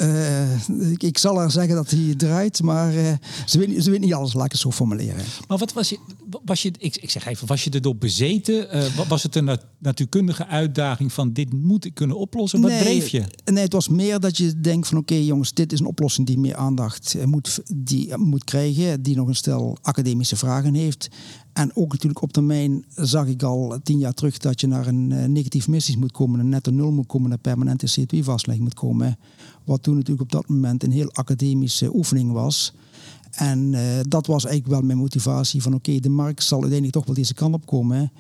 Ik, ik zal haar zeggen dat hij draait, maar ze, weet, ze weet niet alles, laat ik het zo formuleren. Maar wat was je, was je ik, ik zeg even, was je erdoor bezeten? Eh, wa- was het een nat- natuurkundige uitdaging van dit moet ik kunnen oplossen? Wat dreef je? Nee, het was meer dat je denkt van oké jongens, dit is een oplossing die meer aandacht eh, moet, die eh, moet krijgen, die nog een stel academische vragen heeft. En ook natuurlijk op termijn zag ik al tien jaar terug dat je naar een negatief missies moet komen, een netto nul moet komen, een permanente CO2-vastlegging moet komen. Wat toen natuurlijk op dat moment een heel academische oefening was. En eh, dat was eigenlijk wel mijn motivatie van oké, de markt zal uiteindelijk toch wel deze kant op komen.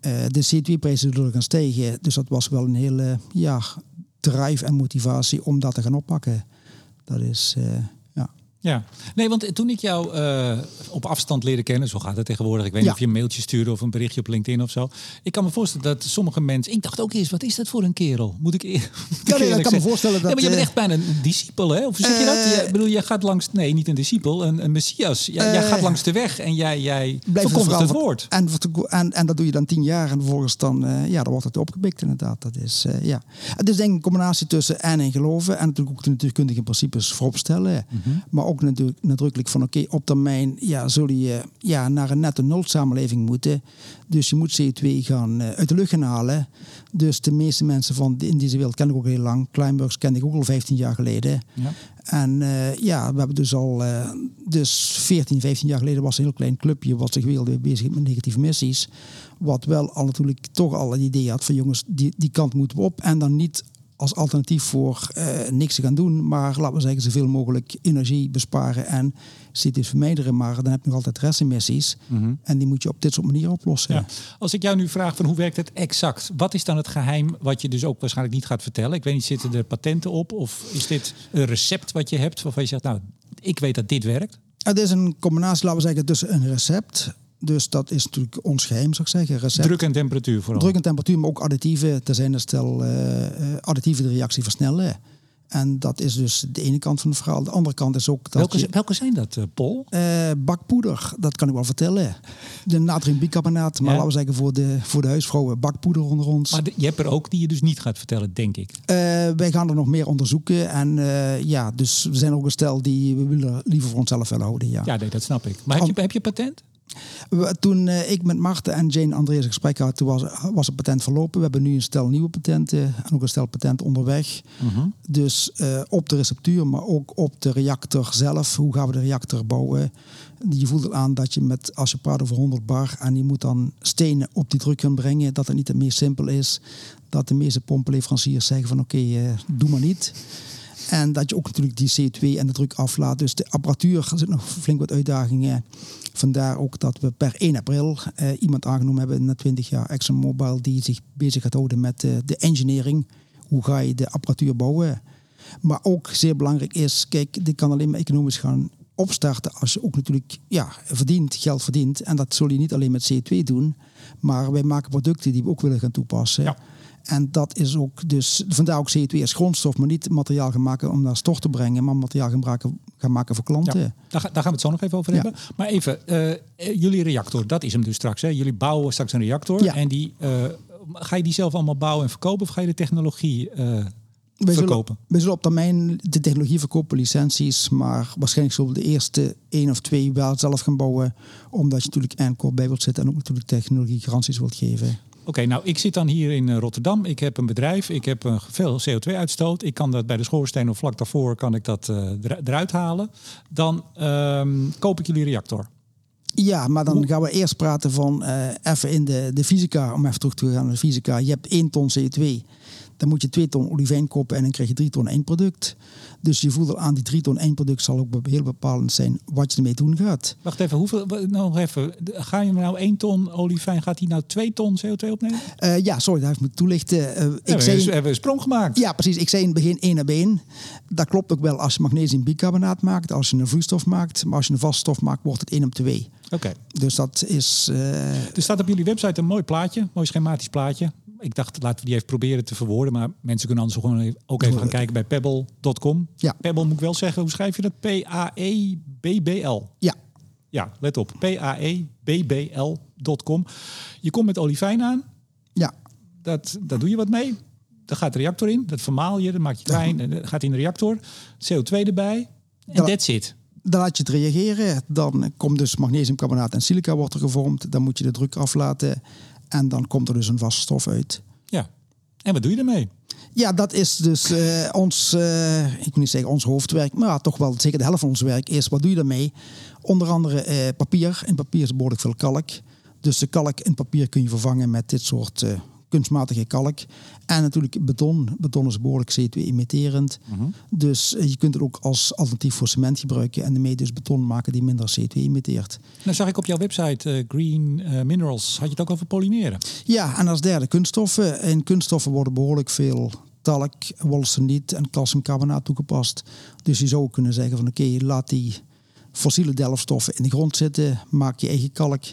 Eh, de CO2-prijzen zullen gaan stijgen. Dus dat was wel een hele ja, drive en motivatie om dat te gaan oppakken. Dat is, eh, ja. Nee, want toen ik jou eh, op afstand leerde kennen, zo gaat het tegenwoordig. Ik weet niet Ja. of je een mailtje stuurde of een berichtje op LinkedIn of zo. Ik kan me voorstellen dat sommige mensen. Ik dacht ook eerst, wat is dat voor een kerel? Moet ik, ik Ja, kan me voorstellen dat, Ja, maar je bent eh, echt bijna een discipel, hè? Of zeg je dat? eh, Je, bedoel, je gaat langs. Nee, niet een discipel, een, een messias. Jij, jij gaat langs de weg en jij, jij verkondigt het woord. En, en, en dat doe je dan tien jaar en vervolgens dan, ja, dan wordt het opgepikt inderdaad. Dat is, ja. Het is denk ik een combinatie tussen en en geloven en natuurlijk ook de natuurkundige principes vooropstellen. Mhm. Maar ook natuurlijk nadrukkelijk van oké, op termijn ja, zul je ja, naar een netto nul samenleving moeten. Dus je moet CO2 gaan eh, uit de lucht gaan halen. Dus de meeste mensen van in deze wereld ken ik ook heel lang. Kleinburgs kende ik ook al 15 jaar geleden. Ja. En eh, ja, we hebben dus al, eh, dus 14, 15 jaar geleden was een heel klein clubje wat zich wilde bezig met negatieve missies. Wat wel al natuurlijk toch al het idee had van jongens, die, die kant moeten we op. En dan niet als alternatief voor eh, niks te gaan doen, maar laten we zeggen zoveel mogelijk energie besparen en CO2 vermijden. Maar dan heb je nog altijd restemissies en die moet je op dit soort manieren oplossen. Ja. Als ik jou nu vraag van hoe werkt het exact? Wat is dan het geheim wat je dus ook waarschijnlijk niet gaat vertellen? Ik weet niet, zitten er patenten op? Of is dit een recept wat je hebt waarvan je zegt, nou, ik weet dat dit werkt? Het is een combinatie, laten we zeggen, tussen een recept. Dus dat is natuurlijk ons geheim, zou ik zeggen. Recept. Druk en temperatuur vooral. Druk en temperatuur, maar ook additieven. Er zijn een stel eh, eh, additieven de reactie versnellen. En dat is dus de ene kant van het verhaal. De andere kant is ook dat welke, je- welke zijn dat, eh, Paul? bakpoeder, dat kan ik wel vertellen. De natriumbicarbonaat, maar Ja. laten we zeggen voor de, voor de huisvrouwen bakpoeder onder ons. Maar de- je hebt er ook die je dus niet gaat vertellen, denk ik. Wij gaan er nog meer onderzoeken. En ja, dus we zijn ook een stel die we willen liever voor onszelf willen houden. Ja. Ja, nee, dat snap ik. Maar heb je, heb je patent? Toen eh, ik met Marten en Jane Andrees een gesprek had, toen was, was het patent verlopen. We hebben nu een stel nieuwe patenten en ook een stel patenten onderweg. Dus eh, op de receptuur, maar ook op de reactor zelf. Hoe gaan we de reactor bouwen? Je voelt het aan dat je met, als je praat over 100 bar en je moet dan stenen op die druk gaan brengen, dat het niet het meest simpel is. Dat de meeste pompenleveranciers zeggen van oké, eh, doe maar niet. En dat je ook natuurlijk die CO2 en de druk aflaat. Dus de apparatuur zit nog flink wat uitdagingen. Vandaar ook dat we per 1 april eh, iemand aangenomen hebben na 20 jaar ExxonMobil die zich bezig gaat houden met eh, de engineering. Hoe ga je de apparatuur bouwen? Maar ook zeer belangrijk is, kijk, dit kan alleen maar economisch gaan opstarten als je ook natuurlijk ja, verdient, geld verdient. En dat zul je niet alleen met CO2 doen, maar wij maken producten die we ook willen gaan toepassen. Ja. En dat is ook dus, vandaar ook CO2 als grondstof, maar niet materiaal gaan maken om naar stort te brengen, maar materiaal gaan maken, gaan maken voor klanten. Ja, daar, ga- daar gaan we het zo nog even over Ja. hebben. Maar even, eh, eh, jullie reactor, dat is hem dus straks. Hè? Jullie bouwen straks een reactor. Ja. En die, eh, ga je die zelf allemaal bouwen en verkopen? Of ga je de technologie eh, Wij zullen, verkopen? wij zullen op termijn de technologie verkopen, licenties, maar waarschijnlijk zullen we de eerste één of twee wel zelf gaan bouwen, omdat je natuurlijk en bij wilt zitten en ook natuurlijk technologie garanties wilt geven. Oké, nou ik zit dan hier in eh, Rotterdam. Ik heb een bedrijf. Ik heb eh, veel CO2-uitstoot. Ik kan dat bij de schoorsteen of vlak daarvoor kan ik dat eh, er- eruit halen. Dan ehm, koop ik jullie reactor. Ja, maar dan gaan we eerst praten van even in de, de fysica, om even terug te gaan naar de fysica. Je hebt 1 ton CO2, dan moet je 2 ton olivijn kopen en dan krijg je 3 ton eindproduct. Dus je voelt al aan, die 3 ton eindproduct zal ook heel bepalend zijn wat je ermee doen gaat. Wacht even, hoeveel, nog even. Ga je nou 1 ton olifijn, gaat hij nou 2 ton CO2 opnemen? Eh, ja, sorry, daar ik me toelichten. Eh, Ja, ik we, zei, we hebben een sprong gemaakt. ja, precies. Ik zei in het begin 1 op 1. Dat klopt ook wel als je magnesiumbicarbonaat maakt, als je een vloeistof maakt. Maar als je een vaststof maakt, wordt het 1 op 2. Oké. Dus dat is... eh, Er staat op jullie website een mooi plaatje, een mooi schematisch plaatje. Ik dacht, laten we die even proberen te verwoorden. Maar mensen kunnen anders gewoon even- ook even gaan kijken bij pebble.com. Ja. Pebble moet ik wel zeggen, hoe schrijf je dat? P-A-E-B-B-L. ja, Ja, let op. P-A-E-B-B-L.com. Je komt met olivijn aan. Ja, Dat, daar doe je wat mee. Daar gaat de reactor in. Dat vermaal je. Dat maak je klein. en dat gaat in de reactor. CO2 erbij. En that's it. dan laat je het reageren. Dan komt dus magnesiumcarbonaat en silica wordt er gevormd. Dan moet je de druk aflaten. En dan komt er dus een vaste stof uit. Ja. En wat doe je ermee? Ja, dat is dus eh, ons, eh, ik wil niet zeggen ons hoofdwerk, maar toch wel zeker de helft van ons werk is, wat doe je daarmee? Onder andere eh, papier. In papier is behoorlijk veel kalk. Dus de kalk in papier kun je vervangen met dit soort kunstmatige kalk. En natuurlijk beton. Beton is behoorlijk CO2-emitterend. Dus eh, je kunt het ook als alternatief voor cement gebruiken en ermee dus beton maken die minder CO2 emitteert. Nou zag ik op jouw website eh, Green eh, Minerals. Had je het ook over polymeren? Ja, en als derde kunststoffen. In kunststoffen worden behoorlijk veel talk, wolfseniet en calciumcarbonaat toegepast. Dus je zou kunnen zeggen van oké, laat die fossiele delfstoffen in de grond zitten, maak je eigen kalk.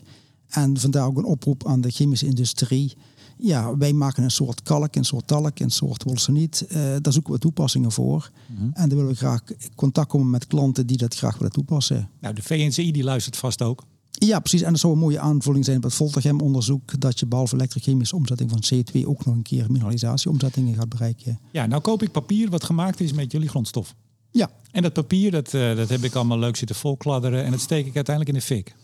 En vandaar ook een oproep aan de chemische industrie. Ja, wij maken een soort kalk, een soort talk, een soort wolfseniet. Eh daar zoeken we toepassingen voor. En dan willen we graag contact komen met klanten die dat graag willen toepassen. Nou, de VNCI die luistert vast ook. Ja, precies. En dat zou een mooie aanvulling zijn op het Voltagem-onderzoek. Dat je behalve elektrochemische omzetting van CO2 ook nog een keer mineralisatieomzettingen gaat bereiken. Ja, nou koop ik papier wat gemaakt is met jullie grondstof. Ja, En dat papier, dat, eh, dat heb ik allemaal leuk zitten volkladderen. En dat steek ik uiteindelijk in de fik.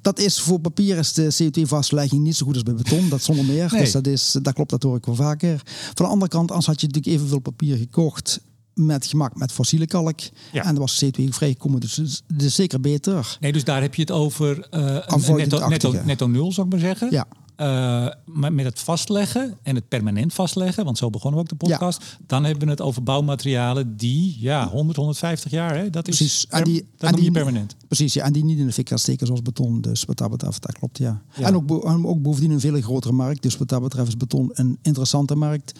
Dat is voor papier is de CO2-vastlegging niet zo goed als bij beton. Dat zonder meer. Nee. Dus dat, is, dat klopt, dat hoor ik wel vaker. Van de andere kant, anders had je natuurlijk evenveel papier gekocht met gemaakt met fossiele kalk. Ja. En dat was CO2 vrijgekomen, dus is zeker beter. Nee, dus daar heb je het over eh, netto, netto, netto nul, zou ik maar zeggen. Ja. Eh, maar met het vastleggen en het permanent vastleggen, want zo begonnen we ook de podcast. Dan hebben we het over bouwmaterialen die, ja, 100, 150 jaar, hè, dat is, Precies. per- En die, dat die- permanent. Precies, ja. En die niet in de fik gaan steken zoals beton. Dus wat dat betreft, dat klopt, ja. Ja. En ook, ook bovendien een veel grotere markt. Dus wat dat betreft is beton een interessante markt.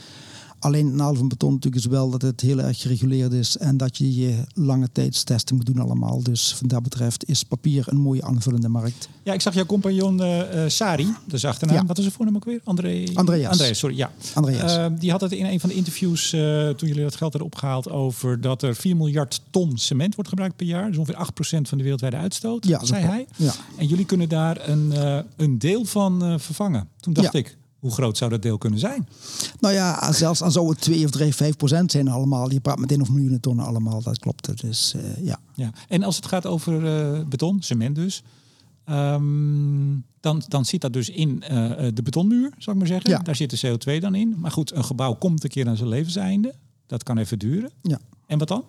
Alleen het nadeel van beton natuurlijk is wel dat het heel erg gereguleerd is. En dat je je lange tijdstesting moet doen allemaal. Dus wat dat betreft is papier een mooie aanvullende markt. Ja, ik zag jouw compagnon eh, Sari, dat is achternaam. Ja. Wat is zijn voornaam ook weer? André... Andreas. Andreas, sorry, ja. Andreas. Eh, die had het in een van de interviews, toen jullie dat geld hadden opgehaald, over dat er 4 miljard ton cement wordt gebruikt per jaar. Dus ongeveer 8% van de wereldwijde uitstoot, Ja, zei hij. Ja. En jullie kunnen daar een, een deel van vervangen. Toen dacht Ja. ik, hoe groot zou dat deel kunnen zijn? Nou ja, zelfs al zou het 2 of 3, 5 procent zijn allemaal. Je praat meteen over miljoenen tonnen allemaal. Dat klopt. Dus eh, ja. Ja. En als het gaat over eh, beton, cement dus, ehm, dan, dan zit dat dus in eh, de betonmuur, zou ik maar zeggen. Ja. Daar zit de CO2 dan in. Maar goed, een gebouw komt een keer aan zijn levenseinde. Dat kan even duren. ja. En wat dan?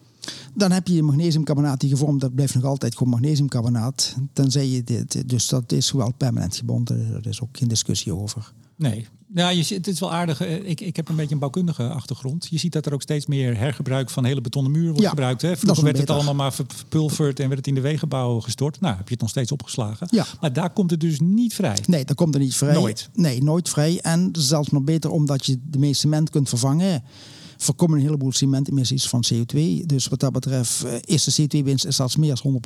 Dan heb je magnesiumcarbonaat die gevormd, dat blijft nog altijd gewoon magnesiumcarbonaat. Tenzij je dit, dus dat is wel permanent gebonden, daar is ook geen discussie over. Nee. Ja, je, ziet- het is wel aardig. Eh, Ik, ik heb een beetje een bouwkundige achtergrond. Je ziet dat er ook steeds meer hergebruik van hele betonnen muren wordt Ja, gebruikt. Hè? Vroeger werd het allemaal maar ver- verpulverd en werd het in de wegenbouw gestort. Nou, heb je het nog steeds opgeslagen. Ja. Maar daar komt het dus niet vrij. Nee, dat komt er niet vrij. Nooit. Nee, nooit vrij. En zelfs nog beter omdat je de meeste cement kunt vervangen. Voorkomen een heleboel cementemissies van CO2. Dus wat dat betreft eh, is de CO2-winst is zelfs meer dan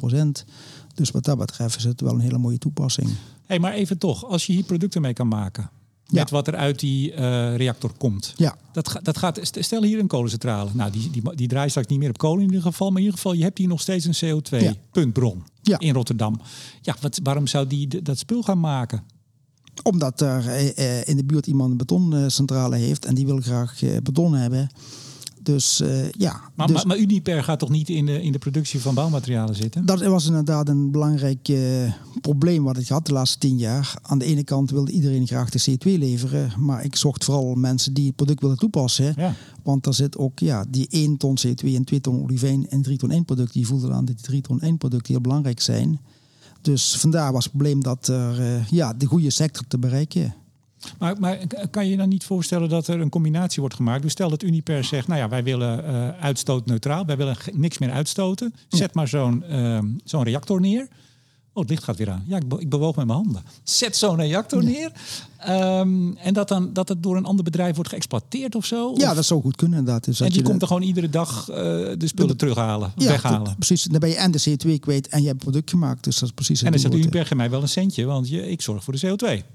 100%. Dus wat dat betreft is het wel een hele mooie toepassing. Hey, maar even toch, als je hier producten mee kan maken. Ja. Met wat er uit die eh, reactor komt. Ja, Dat, ga- dat gaat, st- stel hier een kolencentrale. Nou, die, die, die draait straks niet meer op kolen in ieder geval. Maar in ieder geval, je hebt hier nog steeds een Ja. CO2-puntbron Ja. in Rotterdam. Ja, wat, waarom zou die dat spul gaan maken? omdat er eh, eh, in de buurt iemand een betoncentrale heeft en die wil graag eh, beton hebben. Dus eh, ja, Maar, dus maar, maar Uniper gaat toch niet in de, in de productie van bouwmaterialen zitten? dat was inderdaad een belangrijk eh, probleem wat ik had de laatste tien jaar. Aan de ene kant wilde iedereen graag de CO2 leveren, maar ik zocht vooral mensen die het product willen toepassen. Ja. Want daar zit ook ja, die 1 ton CO2 en 2 ton olivijn en 3 ton 1 product. Die voelden aan dat die 3 ton 1 producten heel belangrijk zijn. Dus vandaar was het probleem dat er eh, ja, de goede sector te bereiken. Maar, maar kan je je dan niet voorstellen dat er een combinatie wordt gemaakt? Dus stel dat Uniper zegt, nou ja, wij willen eh, uitstootneutraal. Wij willen niks meer uitstoten. Zet maar zo'n ehm, zo'n reactor neer. Oh, het licht gaat weer aan. Ja, ik, be- ik bewoog met mijn handen. Zet zo'n reactor neer. Ehm, en dat, dan, dat het door een ander bedrijf wordt geëxploiteerd of zo? Ja, Of- dat zou goed kunnen inderdaad. Dus en die je komt er gewoon iedere dag eh, de spullen terughalen, ja, weghalen. precies. Dan ben je en de CO2 kwijt en je hebt een product gemaakt. Dus dat is precies het En dan zegt. Uniper, geef mij wel een centje, want je, ik zorg voor de CO2.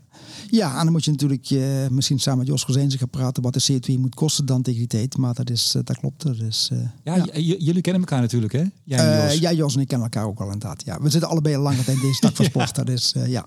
Ja, en dan moet je natuurlijk eh, misschien samen met Jos Rozijnse gaan praten wat de CO2 moet kosten dan tegen die tijd. Maar dat, is, eh, dat klopt. Eh, Ja, j- j- jullie kennen elkaar natuurlijk, hè? Jij en Jos. ja, Jos en ik kennen elkaar ook al inderdaad. Ja. We zitten allebei al langer tijd in deze tak van sport. Is, eh, ja.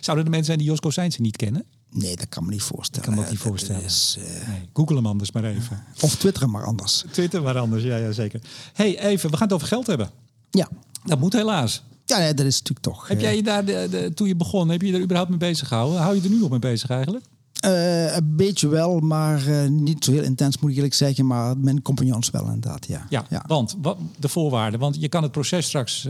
Zouden er mensen zijn die Jos Kozijnse niet kennen? Nee, dat kan me niet voorstellen. kan me niet voorstellen. is, eh, Nee, Google hem anders maar even. of twitteren maar anders. Twitter maar anders, ja, ja zeker. hey, even, we gaan het over geld hebben. Ja, Dat moet helaas. ja nee, dat is natuurlijk toch. Heb eh, jij je daar, de, de- toen je begon, heb je je er überhaupt mee bezig gehouden? Hou je er nu nog mee bezig eigenlijk? eh, een beetje wel, maar niet zo heel intens moet ik eerlijk zeggen. Maar mijn compagnons wel inderdaad, ja. Ja, want wat, de voorwaarden. Want je kan het proces straks...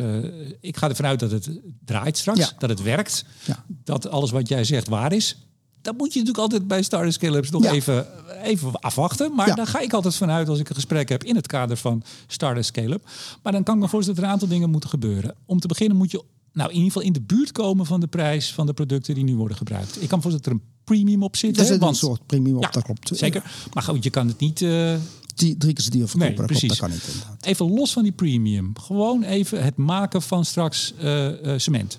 ik ga ervan uit dat het draait straks, Ja. dat het werkt. Ja. Dat alles wat jij zegt waar is. Dan moet je natuurlijk altijd bij Starter Scale-ups nog Ja. even, even afwachten. Maar Ja. daar ga ik altijd vanuit als ik een gesprek heb in het kader van Starter Scale-up. Maar dan kan ik me voorstellen dat er een aantal dingen moeten gebeuren. Om te beginnen moet je nou, in ieder geval in de buurt komen van de prijs van de producten die nu worden gebruikt. Ik kan me voorstellen dat er een premium op zit. Er zit een soort premium op, Ja, dat klopt. Zeker. Maar goed, je kan het niet... eh, Die, drie keer duur verkopen, Nee, dat, precies. dat kan niet inderdaad. Even los van die premium. Gewoon even het maken van straks eh, eh, cement.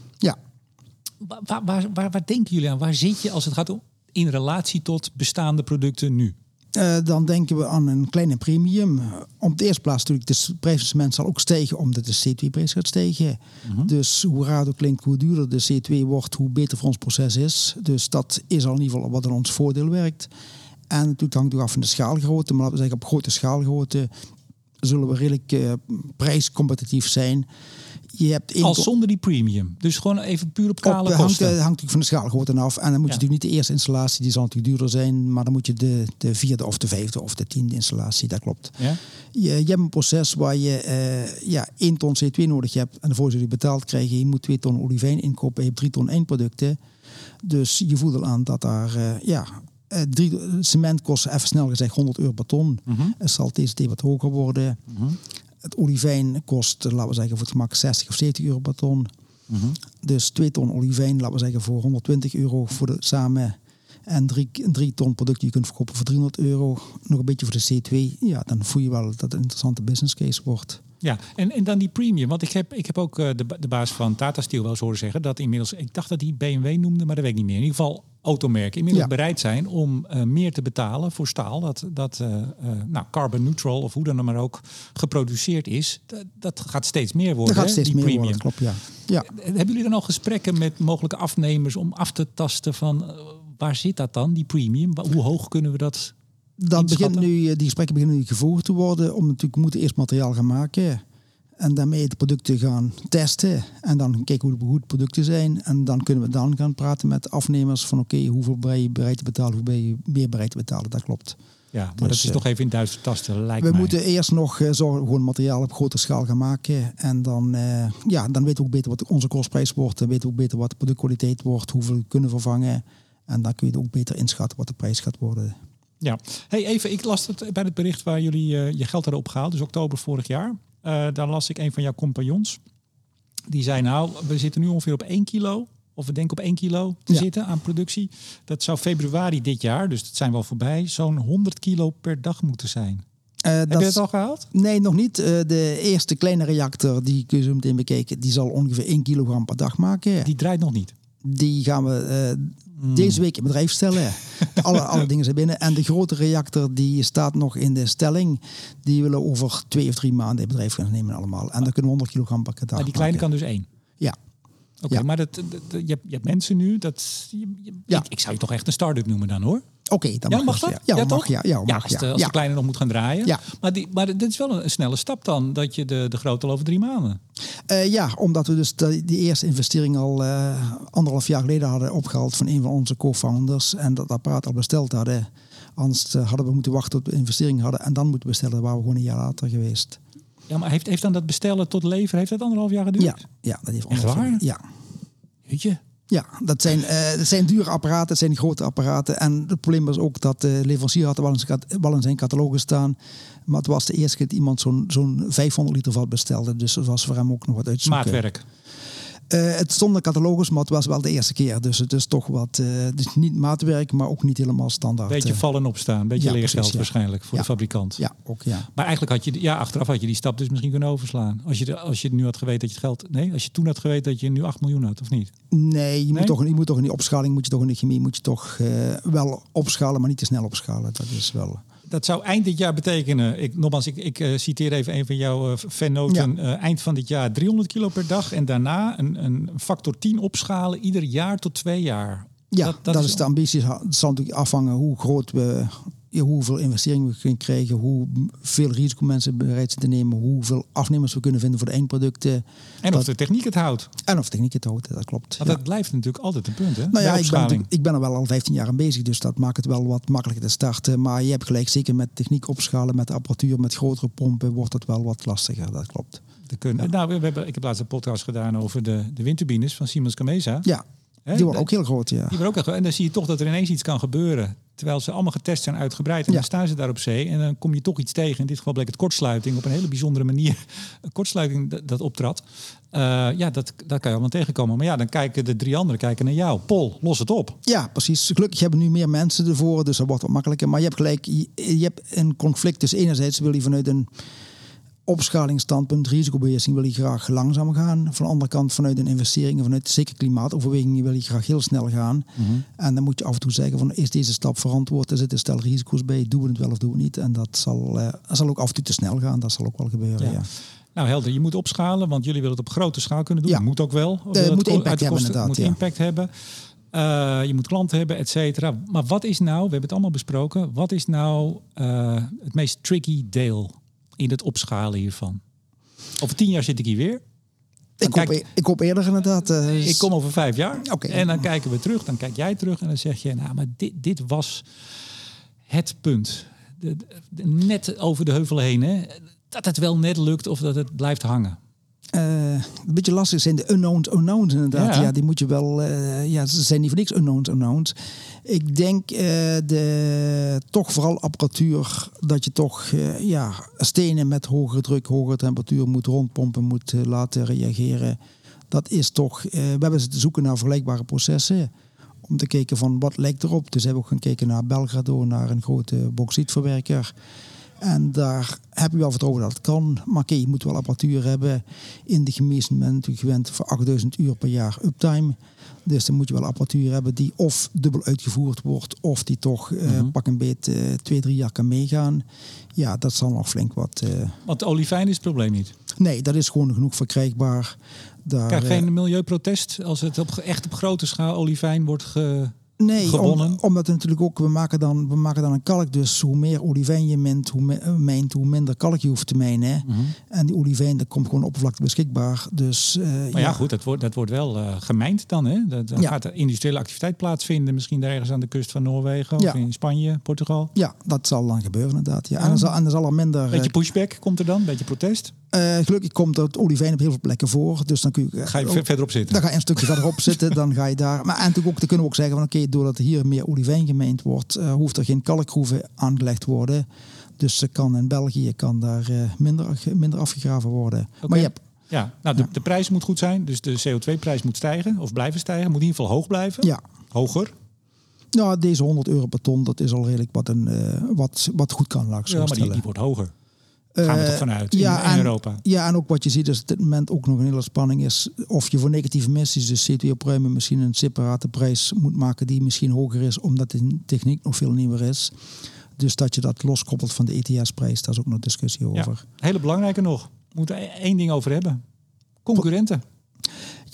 Waar, waar, waar, waar, waar denken jullie aan? Waar zit je als het gaat om in relatie tot bestaande producten nu? Eh, dan denken we aan een kleine premium. Op de eerste plaats natuurlijk, de prijs van zal ook stijgen omdat de CO2-prijs gaat stijgen. Dus hoe raar het ook klinkt, hoe duurder de CO2 wordt, hoe beter voor ons proces is. Dus dat is al in ieder geval wat in ons voordeel werkt. En natuurlijk hangt het ook af van de schaalgrootte. Maar laten we zeggen, op grote schaalgrootte zullen we redelijk eh, prijscompetitief zijn. Je hebt Al zonder die premium. Dus gewoon even puur op kale eh, hangt, kosten. eh, hangt natuurlijk van de schaalgrootte af. En dan moet je Ja. natuurlijk niet de eerste installatie, die zal natuurlijk duurder zijn. Maar dan moet je de, de vierde of de vijfde of de tiende installatie, dat klopt. ja? Je, je hebt een proces waar je eh, ja, 1 ton CO2 nodig hebt. En voor je die betaald krijgen, je moet 2 ton olivijn inkopen. Je hebt 3 ton eindproducten. Dus je voelt al aan dat daar, ja, eh, drie, cement kost even snel gezegd 100 euro per ton. Het zal TCT wat hoger worden. Het olivijn kost, eh, laten we zeggen, voor het gemak 60 of 70 euro per ton. Dus 2 ton olivijn, laten we zeggen, voor 120 euro voor de, samen. En 3 ton product die je kunt verkopen voor 300 euro. Nog een beetje voor de C2. Ja, dan voel je wel dat het een interessante business case wordt. Ja, en, en dan die premium. Want ik heb, ik heb ook eh, de, de baas van Tata Steel wel eens horen zeggen dat inmiddels, ik dacht dat hij BMW noemde, maar dat weet ik niet meer. In ieder geval automerken inmiddels Ja. bereid zijn om eh, meer te betalen voor staal dat, dat eh, eh, nou, carbon neutral of hoe dan maar ook geproduceerd is. Dat, dat gaat steeds meer worden. Dat gaat hè, steeds die meer premium. worden, klopt, ja. ja. Hebben jullie dan al gesprekken met mogelijke afnemers om af te tasten van waar zit dat dan, die premium? Hoe hoog kunnen we dat? Dan Inschatten? beginnen nu, die gesprekken beginnen nu gevoerd te worden. Om natuurlijk, we moeten eerst materiaal gaan maken. En daarmee de producten gaan testen. En dan kijken hoe goed producten zijn. En dan kunnen we dan gaan praten met afnemers van oké, hoeveel ben je bereid te betalen? Hoe ben je meer bereid te betalen? Dat klopt. Ja, maar dat Dus, is eh, toch even in Duits tasten, lijkt we mij. moeten eerst nog eh, zorgen dat gewoon materiaal op grote schaal gaan maken. En dan, eh, ja, dan weten we ook beter wat onze kostprijs wordt. Dan weten we ook beter wat de productkwaliteit wordt. Hoeveel we kunnen vervangen. En dan kun je ook beter inschatten wat de prijs gaat worden. Ja, hey, even, ik las het bij het bericht waar jullie je geld hadden opgehaald, dus oktober vorig jaar. Eh daar las ik een van jouw compagnons. Die zei nou, we zitten nu ongeveer op 1 kilo, of we denken op 1 kilo te Ja. zitten aan productie. Dat zou februari dit jaar, dus dat zijn we al voorbij, zo'n 100 kilo per dag moeten zijn. Eh, Heb dat je het al gehaald? Nee, nog niet. Eh, de eerste kleine reactor, die je zo meteen bekijken, die zal ongeveer 1 kilogram per dag maken. Die, Die draait nog niet. gaan we deze week in bedrijf stellen. alle, alle dingen zijn binnen. En de grote reactor, die staat nog in de stelling. Die willen over twee of drie maanden in bedrijf gaan nemen allemaal. En dan kunnen we 100 kilogram per Maar die kleine maken. kan dus één. Ja. Oké, Ja. maar dat, dat- dat- je, hebt, je hebt mensen nu, dat, je, je- Ja. ik, ik zou je toch echt een start-up noemen dan hoor. Oké, dan Ja, mag, dat? Ja, ja, mag, toch? ja, ja, mag, als, de, als kleine nog moet gaan draaien. Ja. Maar, die, maar dit is wel een, snelle stap dan, dat je de, de grote al over drie maanden. Eh, ja, omdat we dus de, die eerste investering al eh, anderhalf jaar geleden hadden opgehaald van een van onze co-founders. En dat apparaat al besteld hadden. Anders eh, hadden we moeten wachten tot we de investering hadden. En dan moeten bestellen, waren we gewoon een jaar later geweest. Ja, maar heeft, heeft dan dat bestellen tot leveren, heeft dat anderhalf jaar geduurd? Ja, ja dat heeft anderhalf waar? jaar- Ja. Weet je? Ja, dat zijn, eh, dat zijn dure apparaten, dat zijn grote apparaten. En het probleem was ook dat de leverancier had wel in zijn, catalogus staan. Maar het was de eerste keer dat iemand zo'n zo'n 500 liter vat bestelde. Dus het was voor hem ook nog wat uitzoeken. Maatwerk. Uh, het stond in de catalogus, maar het was wel de eerste keer. Dus het is toch wat, uh, dus niet maatwerk, maar ook niet helemaal standaard. Beetje vallen en opstaan, beetje ja, leergeld ja. waarschijnlijk voor ja. de fabrikant. Ja, ook ja. Maar eigenlijk had je, ja, achteraf had je die stap dus misschien kunnen overslaan. Als je, als je nu had geweten dat je het geld, nee, als je toen had geweten dat je nu 8 miljoen had, of niet? Nee, je, nee? Moet, toch, je moet toch in die opschaling, moet je toch in de chemie, moet je toch uh, wel opschalen, maar niet te snel opschalen. Dat is wel dat zou eind dit jaar betekenen. Ik, nogmaals, ik, ik uh, citeer even een van jouw uh, fannoten. Ja. Uh, eind van dit jaar 300 kilo per dag. En daarna een, een factor 10 opschalen. Ieder jaar tot twee jaar. Ja, dat, dat, dat is, is de ambitie. Het zal natuurlijk afhangen hoe groot we hoeveel investeringen we kunnen krijgen, hoeveel risico mensen bereid zijn te nemen, hoeveel afnemers we kunnen vinden voor de eindproducten. En of de techniek het houdt. En of de techniek het houdt, dat klopt. Want dat blijft natuurlijk altijd een punt, hè? Nou ja, ik ben, ik ben er wel al 15 jaar aan bezig, dus dat maakt het wel wat makkelijker te starten. Maar je hebt gelijk, zeker met techniek opschalen, met apparatuur, met grotere pompen, wordt het wel wat lastiger, dat klopt. De kunnen. Nou, we hebben, ik heb laatst een podcast gedaan over de, de windturbines van Siemens Gamesa. Ja, die worden ook heel groot, ja. Die worden ook heel groot. En dan zie je toch dat er ineens iets kan gebeuren. Terwijl ze allemaal getest zijn, uitgebreid. En dan staan ze daar op zee. En dan kom je toch iets tegen. In dit geval bleek het kortsluiting op een hele bijzondere manier. Een kortsluiting dat, dat optrad. Uh, ja, dat, dat kan je allemaal tegenkomen. Maar ja, dan kijken de drie anderen kijken naar jou. Pol, los het op. Ja, precies. Gelukkig hebben nu meer mensen ervoor. Dus dat wordt wat makkelijker. Maar je hebt gelijk, je, je hebt een conflict. Dus enerzijds wil je vanuit een opschalingsstandpunt, risicobeheersing, wil je graag langzaam gaan. Van de andere kant, vanuit een investering, vanuit zeker klimaatoverwegingen, wil je graag heel snel gaan. Mhm. En dan moet je af en toe zeggen van, is deze stap verantwoord? Er zitten stel risico's bij, doen we het wel of doen we het niet? En dat zal, uh, zal ook af en toe te snel gaan, dat zal ook wel gebeuren, ja. Nou, helder. Je moet opschalen, want jullie willen het op grote schaal kunnen doen. Ja. Moet ook wel. Uh, moet impact hebben, inderdaad. Moet impact hebben. Uh, je moet klanten hebben, et cetera. Maar wat is nou, we hebben het allemaal besproken, wat is nou het meest tricky deel in het opschalen hiervan? Over tien jaar zit ik hier weer. Ik hoop, kijk, ik hoop eerder inderdaad. Uh, ik kom over vijf jaar. Okay. En dan kijken we terug. Dan kijk jij terug en dan zeg je... nou, maar dit, dit was het punt. De, de, net over de heuvel heen. Hè? Dat het wel net lukt of dat het blijft hangen. Uh, een beetje lastig zijn de unknowns unknowns inderdaad. Ja. ja die moet je wel... Uh, ja, ze zijn niet voor niks unknowns unknowns. Ik denk uh, de, toch vooral apparatuur... dat je toch ja, stenen met hogere druk, hogere temperatuur... moet rondpompen, moet laten reageren. Dat is toch... we hebben zitten zoeken naar vergelijkbare processen... om te kijken van wat lijkt erop. Dus hebben we ook gaan kijken naar Belgrado... naar een grote bauxietverwerker... En daar heb je wel vertrouwen dat het kan. Maar oké, je moet wel apparatuur hebben. In de gemeente ben natuurlijk gewend voor 8000 uur per jaar uptime. Dus dan moet je wel apparatuur hebben die of dubbel uitgevoerd wordt, of die toch uh, mm -hmm. pak een beet uh, twee, drie jaar kan meegaan. Ja, dat zal nog flink wat. Uh... Want de olifijn is het probleem niet? Nee, dat is gewoon genoeg verkrijgbaar. Daar, Krijg geen milieuprotest als het op, echt op grote schaal olifijn wordt ge Nee, om, omdat natuurlijk ook, we maken, dan, we maken dan een kalk. Dus hoe meer olivijn je mint, hoe, me, mijnt, hoe minder kalk je hoeft te mijnen. Mm -hmm. En die olivijn, dat komt gewoon oppervlakte beschikbaar. Dus, uh, maar ja, ja, goed, dat wordt, dat wordt wel uh, gemijnd dan. Hè? Dat, dan ja. gaat er industriële activiteit plaatsvinden. Misschien daar ergens aan de kust van Noorwegen of ja. in Spanje, Portugal. Ja, dat zal dan gebeuren inderdaad. Ja. En, dan zal, en dan zal er minder... Beetje pushback komt er dan? Beetje protest? Uh, gelukkig komt dat olivijn op heel veel plekken voor. Dus dan kun je, ga je ook, verderop zitten. Dan ga je een stukje verderop zitten. Dan ga je daar. Maar en natuurlijk ook, dan kunnen we ook zeggen van oké, okay, doordat er hier meer olivijn gemeend wordt, uh, hoeft er geen kalkgroeven aangelegd worden. Dus ze kan in België kan daar uh, minder, minder afgegraven worden. Okay. Maar je hebt, ja, nou, de, ja. de prijs moet goed zijn. Dus de CO2-prijs moet stijgen of blijven stijgen. Moet in ieder geval hoog blijven. Ja. Hoger. Nou, deze 100 euro per ton, dat is al redelijk wat, een, wat, wat goed kan. Laat ja, maar die, die wordt hoger. Gaan we toch vanuit ja, in, in en, Europa? Ja, en ook wat je ziet is op dit moment ook nog een hele spanning is of je voor negatieve emissies, dus CO2-opruimen, misschien een separate prijs moet maken die misschien hoger is, omdat de techniek nog veel nieuwer is. Dus dat je dat loskoppelt van de ETS-prijs, daar is ook nog discussie over. Ja, hele belangrijke nog. We moeten één ding over hebben. Concurrenten.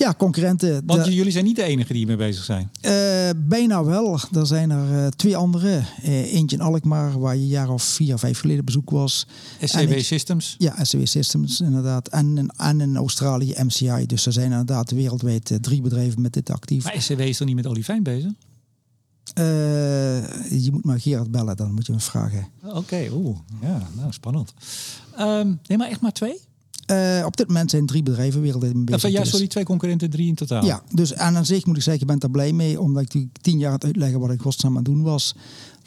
Ja, concurrenten. Want de, jullie zijn niet de enige die hiermee bezig zijn. Uh, bijna wel. Er zijn er uh, twee andere. Uh, eentje in Alkmaar, waar je een jaar of vier, vijf geleden bezoek was. SCW Systems? Ja, SCW Systems inderdaad. En, en in Australië MCI. Dus er zijn inderdaad wereldwijd drie bedrijven met dit actief. Maar SCW is toch niet met olifijn bezig? je moet maar Gerard bellen, dan moet je hem vragen. Oké, okay, oeh. Ja, nou, spannend. Um, nee, maar echt maar twee? Uh, op dit moment zijn drie bedrijven wereldwijd mee bezig. Ja, dus- sorry, twee concurrenten, drie in totaal. Ja, dus en aan zich moet ik zeggen, ik ben daar blij mee, omdat ik natuurlijk tien jaar het uitleggen wat ik godsnaam aan het doen was.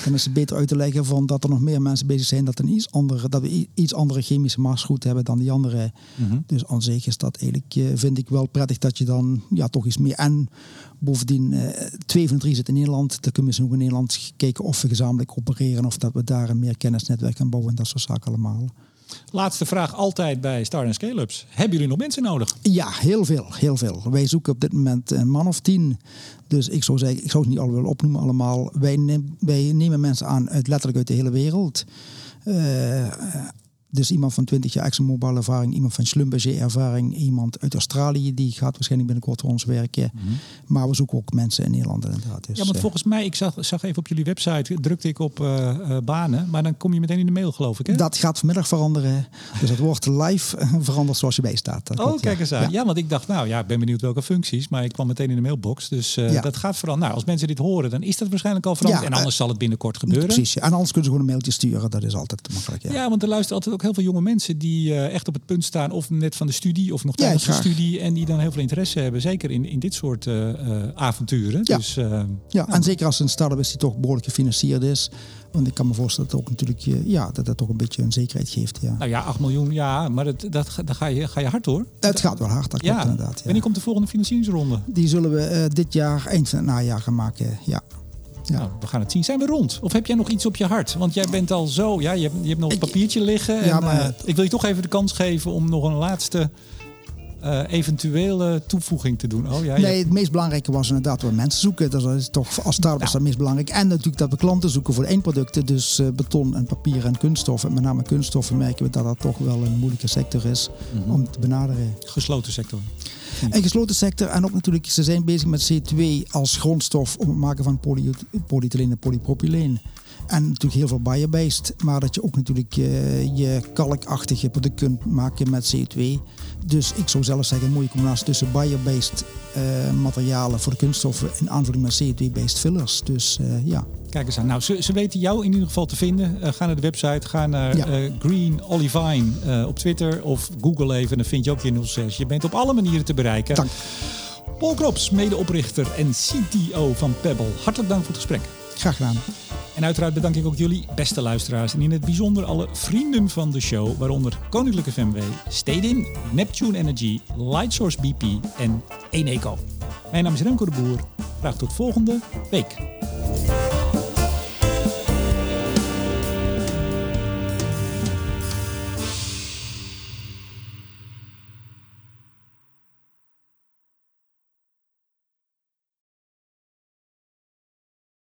Dan is het beter uit te leggen van dat er nog meer mensen bezig zijn dat, een iets andere, dat we iets andere chemische maasgoed hebben dan die andere. Mhm. Dus aan zich is dat eigenlijk, eh, vind ik wel prettig dat je dan ja, toch iets meer. En bovendien, eh, twee van de drie zitten in Nederland. Dan kunnen we ook in Nederland kijken of we gezamenlijk opereren of dat we daar een meer kennisnetwerk gaan bouwen en dat soort zaken allemaal. Laatste vraag altijd bij Star en Scale-ups. Hebben jullie nog mensen nodig? Ja, heel veel, heel veel. Wij zoeken op dit moment een man of tien. Dus ik zou zeggen, ik zou het niet allemaal opnoemen allemaal. Wij, neem, wij nemen mensen aan uit letterlijk uit de hele wereld. Uh, dus iemand van 20 jaar ExxonMobil ervaring, iemand van Schlumberger ervaring, iemand uit Australië, die gaat waarschijnlijk binnenkort voor ons werken. Mhm. Maar we zoeken ook mensen in Nederland inderdaad. Dus, ja, want eh, volgens mij, ik zag, zag even op jullie website, drukte ik op uh, uh, banen, maar dan kom je meteen in de mail geloof ik hè? Dat gaat vanmiddag veranderen. Dus het wordt live veranderd zoals je bij staat. Dat oh, klopt, kijk ja. eens aan. Ja. Ja. want ik dacht, nou ja, ik ben benieuwd welke functies, maar ik kwam meteen in de mailbox. Dus uh, Ja. dat gaat veranderen. Nou, als mensen dit horen, dan is dat waarschijnlijk al veranderd. Ja, en anders eh, zal het binnenkort gebeuren. Precies. ja. En anders kunnen ze gewoon een mailtje sturen. Dat is altijd makkelijk. Ja. Ja, want er luisteren altijd ook heel veel jonge mensen die eh, echt op het punt staan, of net van de studie, of nog Ja, tijdens de studie, en die dan heel veel interesse hebben, zeker in, in dit soort eh, eh, avonturen. Ja. Dus eh, Ja, en zeker als een start-up is die toch behoorlijk gefinancierd is. Want ik kan me voorstellen dat het ook natuurlijk ja, dat het toch een beetje een zekerheid geeft. Ja. nou ja, 8 miljoen, ja, maar dat, dat, ga- dan ga je, ga je hard hoor. Het gaat wel hard, dat klopt Ja, inderdaad. Ja. wanneer komt de volgende financieringsronde? Die zullen we dit jaar, eind van het najaar gaan maken. Ja. Ja. Nou, we gaan het zien. Zijn we rond? Of heb jij nog iets op je hart? Want jij bent al zo, ja, je hebt, je hebt nog een papiertje liggen. Ja, en, maar- eh, ik wil je toch even de kans geven om nog een laatste eh, eventuele toevoeging te doen. Oh ja, Nee, het meest belangrijke was inderdaad dat we mensen zoeken. Dat is toch als start-up is dat meest belangrijk. En natuurlijk dat we klanten zoeken voor de eindproducten. Dus eh, beton en papier en kunststoffen. Met name kunststoffen merken we dat dat toch wel een moeilijke sector is om te benaderen. gesloten sector. Een gesloten sector en ook natuurlijk, ze zijn bezig met C2 als grondstof om het maken van poly en polypropyleen. En natuurlijk heel veel bio-based, maar dat je ook natuurlijk eh, je kalkachtige product kunt maken met CO2. Dus ik zou zelf zeggen, een mooie combinatie tussen bio-based eh, materialen voor kunststoffen in aanvulling met CO2-based fillers. Dus eh, ja, Kijk eens aan. Nou, ze, ze weten jou in ieder geval te vinden. Eh, ga naar de website, ga naar Ja. eh, Green Olivine eh, op Twitter of Google even. Dan vind je ook je 06. Je bent op alle manieren te bereiken. Dank. Paul Krops, medeoprichter en CTO van Pebble. Hartelijk dank voor het gesprek. graag gedaan. En uiteraard bedank ik ook jullie beste luisteraars en in het bijzonder alle vrienden van de show, waaronder Koninklijke FMW, Stedin, Neptune Energy, Lightsource BP en Eneco. Mijn naam is Remco de Boer. Graag tot volgende week.